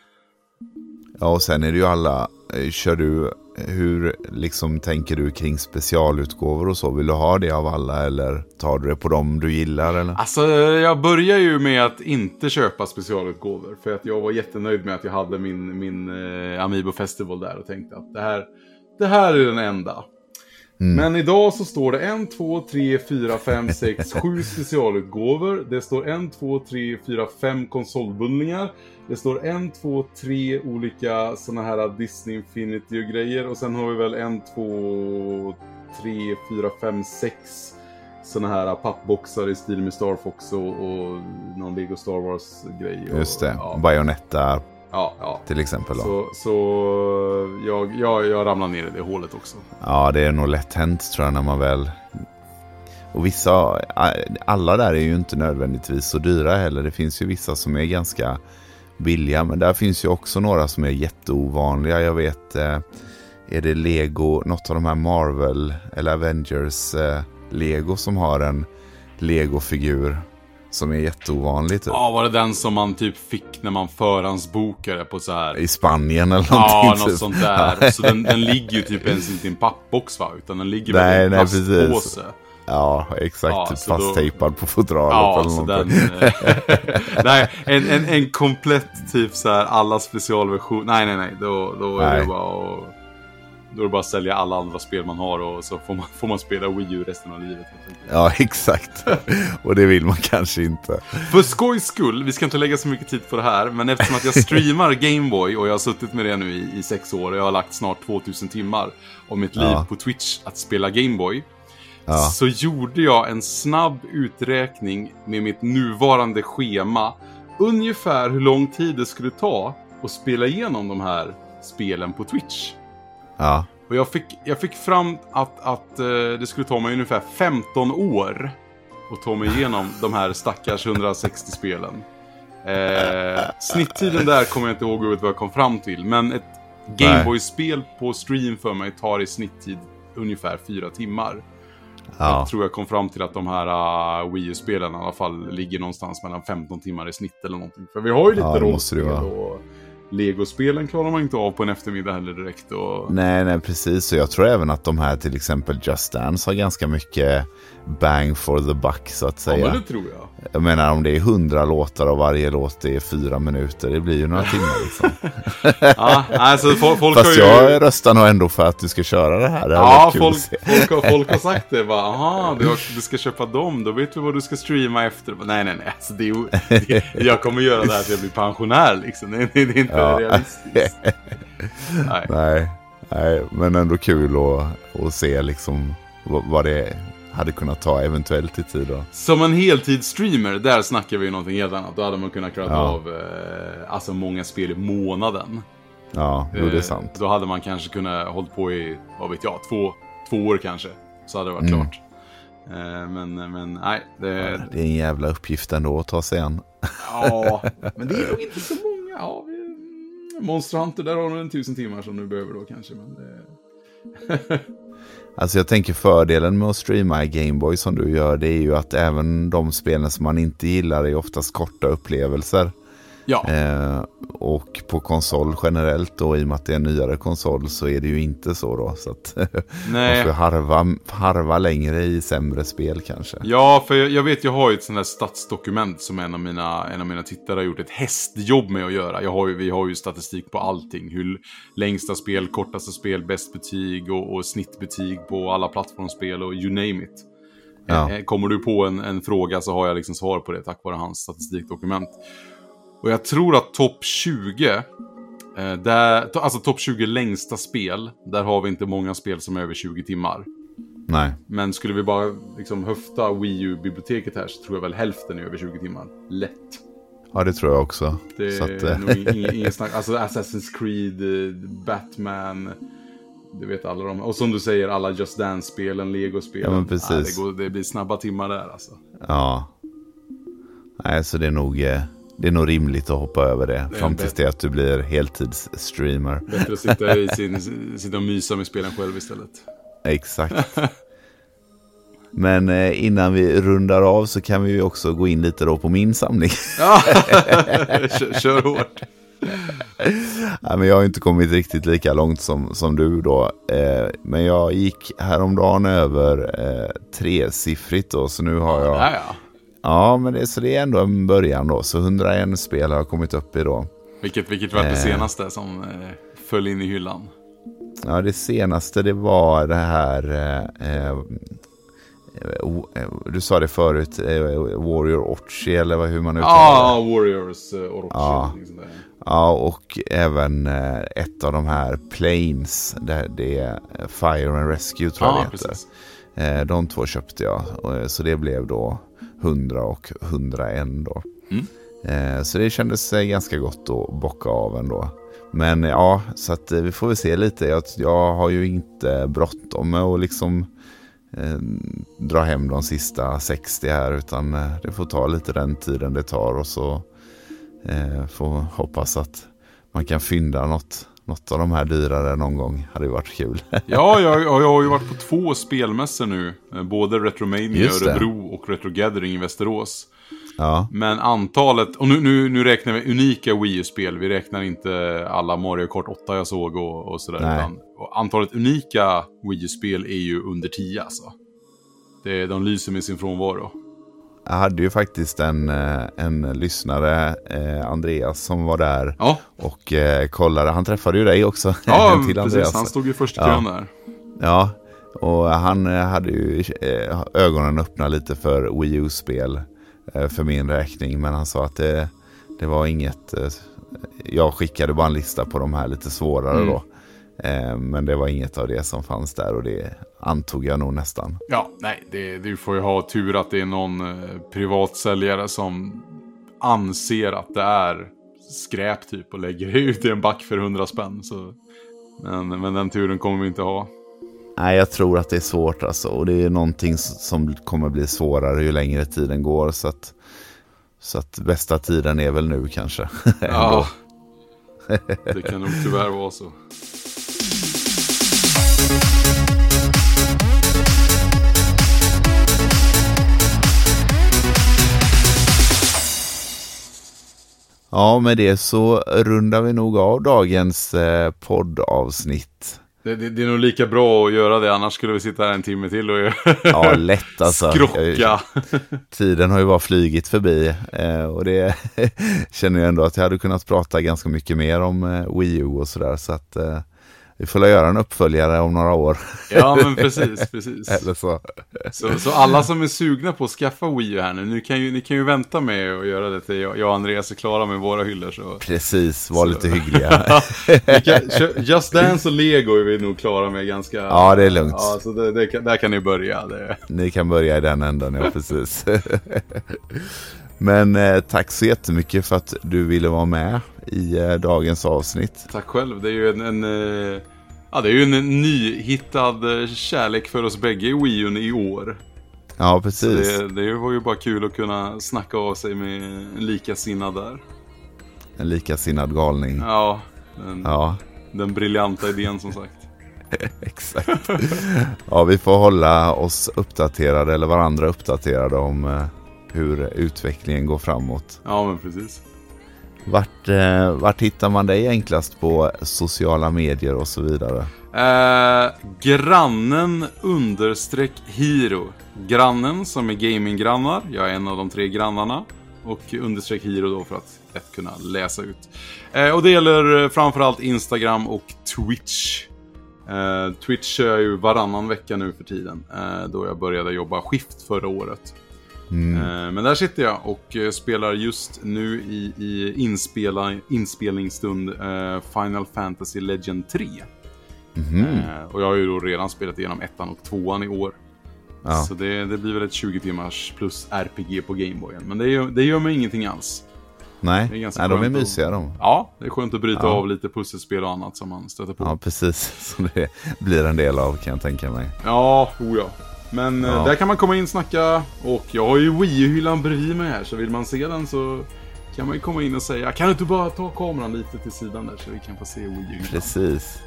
Speaker 1: Ja och sen är det ju alla, eh, kör du, hur liksom tänker du kring specialutgåvor och så? Vill du ha det av alla eller tar du det på dem du gillar eller?
Speaker 2: Alltså, jag börjar ju med att inte köpa specialutgåvor. För att jag var jättenöjd med att jag hade min, min eh, Amiibo Festival där och tänkte att det här, det här är den enda. Men idag så står det 1, 2, 3, 4, 5, 6, 7 specialutgåvor. Det står 1, 2, 3, 4, 5 konsolbundlingar. Det står 1, 2, 3 olika såna här Disney Infinity och grejer. Och sen har vi väl 1, 2, 3, 4, 5, 6 såna här pappboxar i stil med Star Fox och, och någon Lego Star Wars-grej.
Speaker 1: Just det,
Speaker 2: Ja,
Speaker 1: Bayonetta
Speaker 2: ja, ja.
Speaker 1: till exempel. Då.
Speaker 2: Så, så jag, jag, jag ramlar ner i det hålet också.
Speaker 1: Ja det är nog lätt hänt tror jag när man väl... Och vissa, alla där är ju inte nödvändigtvis så dyra heller. Det finns ju vissa som är ganska billiga. Men där finns ju också några som är jätteovanliga. Jag vet, eh, är det Lego, något av de här Marvel eller Avengers eh, Lego som har en Lego-figur som är jätteovanlig typ.
Speaker 2: Ja, var det den som man typ fick när man förhandsbokade på så här...
Speaker 1: I Spanien eller
Speaker 2: Ja,
Speaker 1: någonting.
Speaker 2: något
Speaker 1: typ.
Speaker 2: sånt där. Så den, den ligger ju typ ens inte i en pappbox va? Utan den ligger
Speaker 1: Nej,
Speaker 2: i en
Speaker 1: nej, precis.
Speaker 2: plastpåse.
Speaker 1: Ja, exakt.
Speaker 2: Ja,
Speaker 1: typ
Speaker 2: så då-
Speaker 1: fasttejpad på fodralet
Speaker 2: Ja,
Speaker 1: eller
Speaker 2: så den... eh, nej, en, en, en komplett typ så här alla specialversion. Nej, nej, nej. Då, då är
Speaker 1: Nej.
Speaker 2: det bara att Då är det bara att sälja alla andra spel man har och så får man, får man spela Wii U resten av livet.
Speaker 1: Ja, exakt. och det vill man kanske inte.
Speaker 2: För skojs skull, vi ska inte lägga så mycket tid på det här, men eftersom att jag streamar Gameboy och jag har suttit med det nu i, i sex år och jag har lagt snart 2000 timmar av mitt liv
Speaker 1: Ja.
Speaker 2: på Twitch att spela Gameboy.
Speaker 1: Ja.
Speaker 2: Så gjorde jag en snabb uträkning med mitt nuvarande schema. Ungefär hur lång tid det skulle ta att spela igenom de här spelen på Twitch.
Speaker 1: Ja,
Speaker 2: Och jag fick, jag fick fram att, att eh, det skulle ta mig ungefär 15 år att ta mig igenom de här stackars 160 spelen. Eh, snitttiden där kommer jag inte ihåg vad jag kom fram till, men ett Gameboy-spel på stream för mig tar i snitttid ungefär 4 timmar.
Speaker 1: ja.
Speaker 2: Jag tror jag kom fram till att de här uh, Wii U-spelen i alla fall ligger någonstans mellan 15 timmar i snitt eller någonting. För vi har ju lite
Speaker 1: Ja,
Speaker 2: rollspel och Legospelen klarar man inte av på en eftermiddag heller direkt. Och...
Speaker 1: Nej, nej, precis. Och jag tror även att de här till exempel Just Dance har ganska mycket bang for the buck så att
Speaker 2: Ja,
Speaker 1: säga.
Speaker 2: men det tror jag.
Speaker 1: Jag menar om det är hundra låtar och varje låt är fyra minuter, det blir ju några timmar liksom.
Speaker 2: Ja, alltså folk,
Speaker 1: Fast
Speaker 2: har ju...
Speaker 1: jag röstar nog ändå för att du ska köra det här. Det
Speaker 2: Ja, folk, folk, har, folk har sagt det. Bara, Aha, du, har, du ska köpa dem, då vet du vad du ska streama efter. Nej, nej, nej. Alltså, det är, det, jag kommer göra det här till jag blir pensionär liksom. Det, det, är inte
Speaker 1: Ja.
Speaker 2: realistiskt. Nej.
Speaker 1: Nej, nej, men ändå kul att, att se liksom vad, vad det hade kunnat ta eventuellt i tid. Då.
Speaker 2: Som en heltidsstreamer, där snackar vi ju någonting helt annat. Då hade man kunnat klara
Speaker 1: Ja.
Speaker 2: av eh, alltså många spel i månaden.
Speaker 1: Ja, jo, det är
Speaker 2: Eh,
Speaker 1: sant.
Speaker 2: Då hade man kanske kunnat hållit på i, vad vet jag, två, två år kanske. Så hade det varit
Speaker 1: Mm.
Speaker 2: klart. Eh, men, men nej, det,
Speaker 1: Det är en jävla uppgift ändå att ta sig an.
Speaker 2: Ja, men det är nog inte så många. Ja, vi, Monster Hunter, där har du en tusen timmar som du behöver då kanske. Men det...
Speaker 1: Alltså jag tänker fördelen med att streama i Gameboy som du gör, det är ju att även de spelen som man inte gillar är oftast korta upplevelser.
Speaker 2: Ja,
Speaker 1: Eh, och på konsol generellt då, i och med att det är en nyare konsol, så är det ju inte så då. Så att man
Speaker 2: nej.
Speaker 1: får harva, harva längre i sämre spel kanske.
Speaker 2: Ja, för jag, jag vet, jag har ju ett sånt här statsdokument som en av, mina, en av mina tittare har gjort ett hästjobb med att göra. Jag har ju, vi har ju statistik på allting. Hur längsta spel, kortaste spel, bäst betyg och, och snittbetyg på alla plattformsspel och you name it.
Speaker 1: Ja.
Speaker 2: Eh, Kommer du på en, en fråga så har jag liksom svar på det tack vare hans statistikdokument. Och jag tror att topp 20, eh, där, alltså topp 20 längsta spel, där har vi inte många spel som är över 20 timmar.
Speaker 1: Nej,
Speaker 2: Men skulle vi bara liksom höfta Wii U-biblioteket här så tror jag väl hälften är över 20 timmar. Lätt.
Speaker 1: ja det tror jag också.
Speaker 2: Det
Speaker 1: Så att,
Speaker 2: är
Speaker 1: eh,
Speaker 2: nog ingen, ingen snack. Alltså Assassin's Creed, eh, Batman. Det vet alla de. Och som du säger, alla Just Dance-spelen, Lego-spelen.
Speaker 1: Ja, men precis.
Speaker 2: Nej, det, går, det blir snabba timmar där alltså.
Speaker 1: Ja. Nej, så det är nog, det är nog rimligt att hoppa över det.
Speaker 2: är
Speaker 1: Fram tills det att du blir heltidsstreamer.
Speaker 2: Bättre att sitta, i sin, sitta och mysa med spelen själv istället.
Speaker 1: Exakt. Men eh, innan vi rundar av så kan vi också gå in lite då på min samling.
Speaker 2: Ja, kör, kör hårt.
Speaker 1: Nej, men jag har inte kommit riktigt lika långt som, som du då. Eh, men jag gick häromdagen över eh, tresiffrigt då, så nu har jag...
Speaker 2: Ja, ja.
Speaker 1: Ja, men det, så det är ändå en början då. Så 101 spel har jag kommit upp i då.
Speaker 2: Vilket, vilket var det
Speaker 1: Eh.
Speaker 2: senaste som eh, föll in i hyllan?
Speaker 1: Ja, det senaste det var det här... Eh, eh, o- eh, du sa det förut, eh, Warrior Orchi eller hur man uttalar
Speaker 2: Ja,
Speaker 1: det.
Speaker 2: Warriors uh, Orochi.
Speaker 1: Ja. Ja, och även eh, ett av de här Planes, det, det är Fire and Rescue tror jag
Speaker 2: Ja,
Speaker 1: det heter.
Speaker 2: precis.
Speaker 1: Eh, de två köpte jag, eh, så det blev då 100 och 101 då.
Speaker 2: Mm.
Speaker 1: Eh, så det kändes eh, ganska gott att bocka av ändå. Men eh, ja, så att eh, vi får väl se lite. Jag, jag har ju inte bråttom med att liksom dra hem de sista 60 här utan det får ta lite den tiden det tar och så får hoppas att man kan fynda något, något av de här dyrare någon gång. Hade ju varit kul.
Speaker 2: Ja, jag, jag har ju varit på två spelmässor nu. Eh, Både Retromania i. Örebro och Retro Gathering i Västerås.
Speaker 1: ja,
Speaker 2: Men antalet, och nu, nu, nu räknar vi unika Wii U-spel. Vi räknar inte alla Mario Kart 8 jag såg och, och sådär. Utan, och antalet unika Wii U-spel är ju under 10 alltså. Det, de lyser med sin frånvaro.
Speaker 1: Jag hade ju faktiskt en, eh, en lyssnare, eh, Andreas, som var där
Speaker 2: Ja,
Speaker 1: och eh, kollade. Han träffade ju dig också.
Speaker 2: ja
Speaker 1: till
Speaker 2: precis.
Speaker 1: Andreas.
Speaker 2: Han stod ju först i
Speaker 1: Ja.
Speaker 2: kön där.
Speaker 1: Ja, och han hade ju ögonen öppna lite för Wii U-spel för min räkning. Men han sa att det, det var inget... Jag skickade bara en lista på de här lite svårare
Speaker 2: Mm.
Speaker 1: då. Eh, Men det var inget av det som fanns där och det antog jag nog nästan.
Speaker 2: Ja, nej, det, du får ju ha tur att det är någon eh, privatsäljare som anser att det är skräp typ och lägger ut i en back för 100 spänn. Så. Men, men den turen kommer vi inte ha.
Speaker 1: Nej, jag tror att det är svårt alltså. Och det är någonting som kommer bli svårare ju längre tiden går. Så att, så att bästa tiden är väl nu kanske.
Speaker 2: Ja, det kan nog tyvärr vara så.
Speaker 1: Ja, med det så rundar vi nog av dagens eh, poddavsnitt.
Speaker 2: Det, det, det är nog lika bra att göra det, annars skulle vi sitta här en timme till och
Speaker 1: Ja, lätt alltså.
Speaker 2: skrocka.
Speaker 1: Tiden har ju bara flygit förbi eh, och det känner jag ändå att jag hade kunnat prata ganska mycket mer om eh, Wii U och sådär. Så att eh, vi får göra en uppföljare om några år.
Speaker 2: Ja, men precis, precis.
Speaker 1: Eller så.
Speaker 2: Så, så alla som är sugna på att skaffa Wii U här nu, ni kan ju, ni kan ju vänta med att göra det till jag, jag och Andreas är klara med våra hyllor. Så.
Speaker 1: Precis, var lite hyggliga.
Speaker 2: Kan, Just Dance och Lego är vi nog klara med ganska...
Speaker 1: Ja, det är lugnt.
Speaker 2: Ja, så det, det, där kan ni börja. Det.
Speaker 1: Ni kan börja i den änden, ja precis. Men eh, tack så jättemycket för att du ville vara med i eh, dagens avsnitt.
Speaker 2: Tack själv, det är ju en... en eh, ja, det är ju en nyhittad eh, kärlek för oss bägge i Wii i år.
Speaker 1: Ja, precis.
Speaker 2: Det, det var ju bara kul att kunna snacka av sig med en likasinnad där.
Speaker 1: En likasinnad galning.
Speaker 2: Ja, den,
Speaker 1: Ja,
Speaker 2: den briljanta idén som sagt.
Speaker 1: exakt. Ja, vi får hålla oss uppdaterade eller varandra uppdaterade om eh, hur utvecklingen går framåt.
Speaker 2: Ja, men precis.
Speaker 1: Vart, eh, vart hittar man dig enklast på sociala medier och så vidare?
Speaker 2: Eh, grannen understreck Hiro. Grannen som är gaminggrannar. Jag är en av de tre grannarna. Och understreck Hiro då för att lätt kunna läsa ut. Eh, och det gäller framförallt Instagram och Twitch. Eh, Twitch kör jag ju varannan vecka nu för tiden. Eh, då jag började jobba skift förra året.
Speaker 1: Mm.
Speaker 2: Eh, Men där sitter jag och eh, spelar just nu i, i inspela, inspelningsstund eh, Final Fantasy Legend 3.
Speaker 1: Mhm.
Speaker 2: Eh, och jag har ju då redan spelat igenom ettan och tvåan i år.
Speaker 1: Ja.
Speaker 2: Så det, det blir väl ett 20 timmars plus RPG på Gameboyen. Men det gör, det gör mig ingenting alls.
Speaker 1: Nej,
Speaker 2: det är
Speaker 1: Nej de är
Speaker 2: att-
Speaker 1: mysiga de.
Speaker 2: Ja, det är skönt att bryta
Speaker 1: Ja.
Speaker 2: av lite pusselspel och annat som man stöter på.
Speaker 1: Ja, precis. Som det blir en del av kan jag tänka mig.
Speaker 2: Ja, oh ja. Men eh,
Speaker 1: Ja.
Speaker 2: där kan man komma in och snacka. Och jag har ju Wii-hyllan bredvid mig här, så vill man se den så kan man ju komma in och säga Kan du inte bara ta kameran lite till sidan där så vi kan få se Wii-hyllan?
Speaker 1: Precis.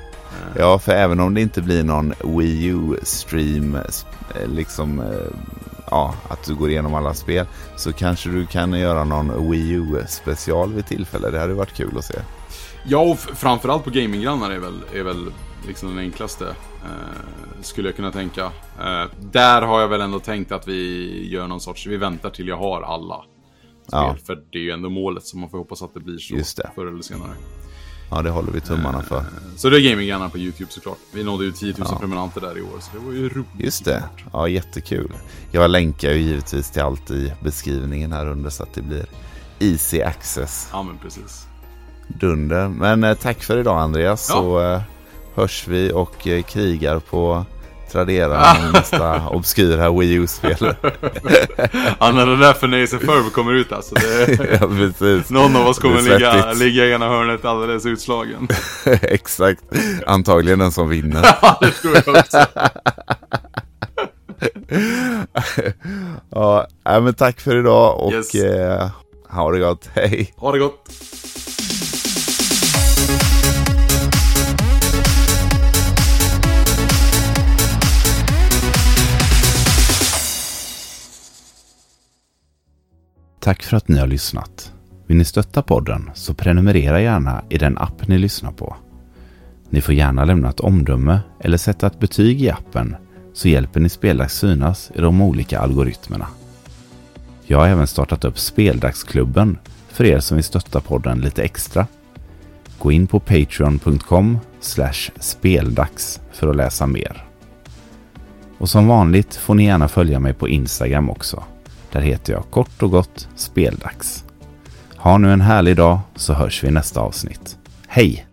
Speaker 1: Ja, för även om det inte blir någon Wii U-stream, eh, liksom, eh, ja, att du går igenom alla spel, så kanske du kan göra någon Wii U-special vid tillfälle. Det hade varit kul att se.
Speaker 2: Ja, och framförallt på gaminggrannar är väl, är väl liksom den enklaste. Eh, skulle jag kunna tänka. Eh, där har jag väl ändå tänkt att vi gör någon sorts, vi väntar till jag har alla spel.
Speaker 1: Ja.
Speaker 2: För det är ju ändå målet, så man får hoppas att det blir så
Speaker 1: Just det.
Speaker 2: förr eller senare.
Speaker 1: Ja, det håller vi tummarna för.
Speaker 2: Så det är gaminggrannar på YouTube såklart. Vi nådde ju 10 000
Speaker 1: Ja.
Speaker 2: prenumeranter där i år, så det var ju roligt.
Speaker 1: Just det. Ja, jättekul. Jag länkar ju givetvis till allt i beskrivningen här under så att det blir easy access.
Speaker 2: Ja, men precis.
Speaker 1: Dunder. Men eh, tack för idag Andreas.
Speaker 2: Ja.
Speaker 1: Så eh, hörs vi och eh, krigar på Tradera med nästa obskyra Wii U-spel.
Speaker 2: Ja, när det där förnöjelse förr kommer ut alltså. Det,
Speaker 1: ja, precis.
Speaker 2: någon av oss kommer ligga, ligga i ena hörnet alldeles utslagen.
Speaker 1: Exakt. Antagligen den som vinner.
Speaker 2: Ja, det tror jag också.
Speaker 1: ja, men tack för idag och
Speaker 2: Yes.
Speaker 1: eh, ha det gott. Hej.
Speaker 2: Ha det gott.
Speaker 3: Tack för att ni har lyssnat. Vill ni stötta podden så prenumerera gärna i den app ni lyssnar på. Ni får gärna lämna ett omdöme eller sätta ett betyg i appen så hjälper ni Speldags synas i de olika algoritmerna.
Speaker 1: Jag har även startat upp Speldagsklubben för er som vill stötta podden lite extra. Gå in på patreon.com speldags för att läsa mer. Och som vanligt får ni gärna följa mig på Instagram också. Där heter jag kort och gott Speldags. Ha nu en härlig dag så hörs vi i nästa avsnitt. Hej!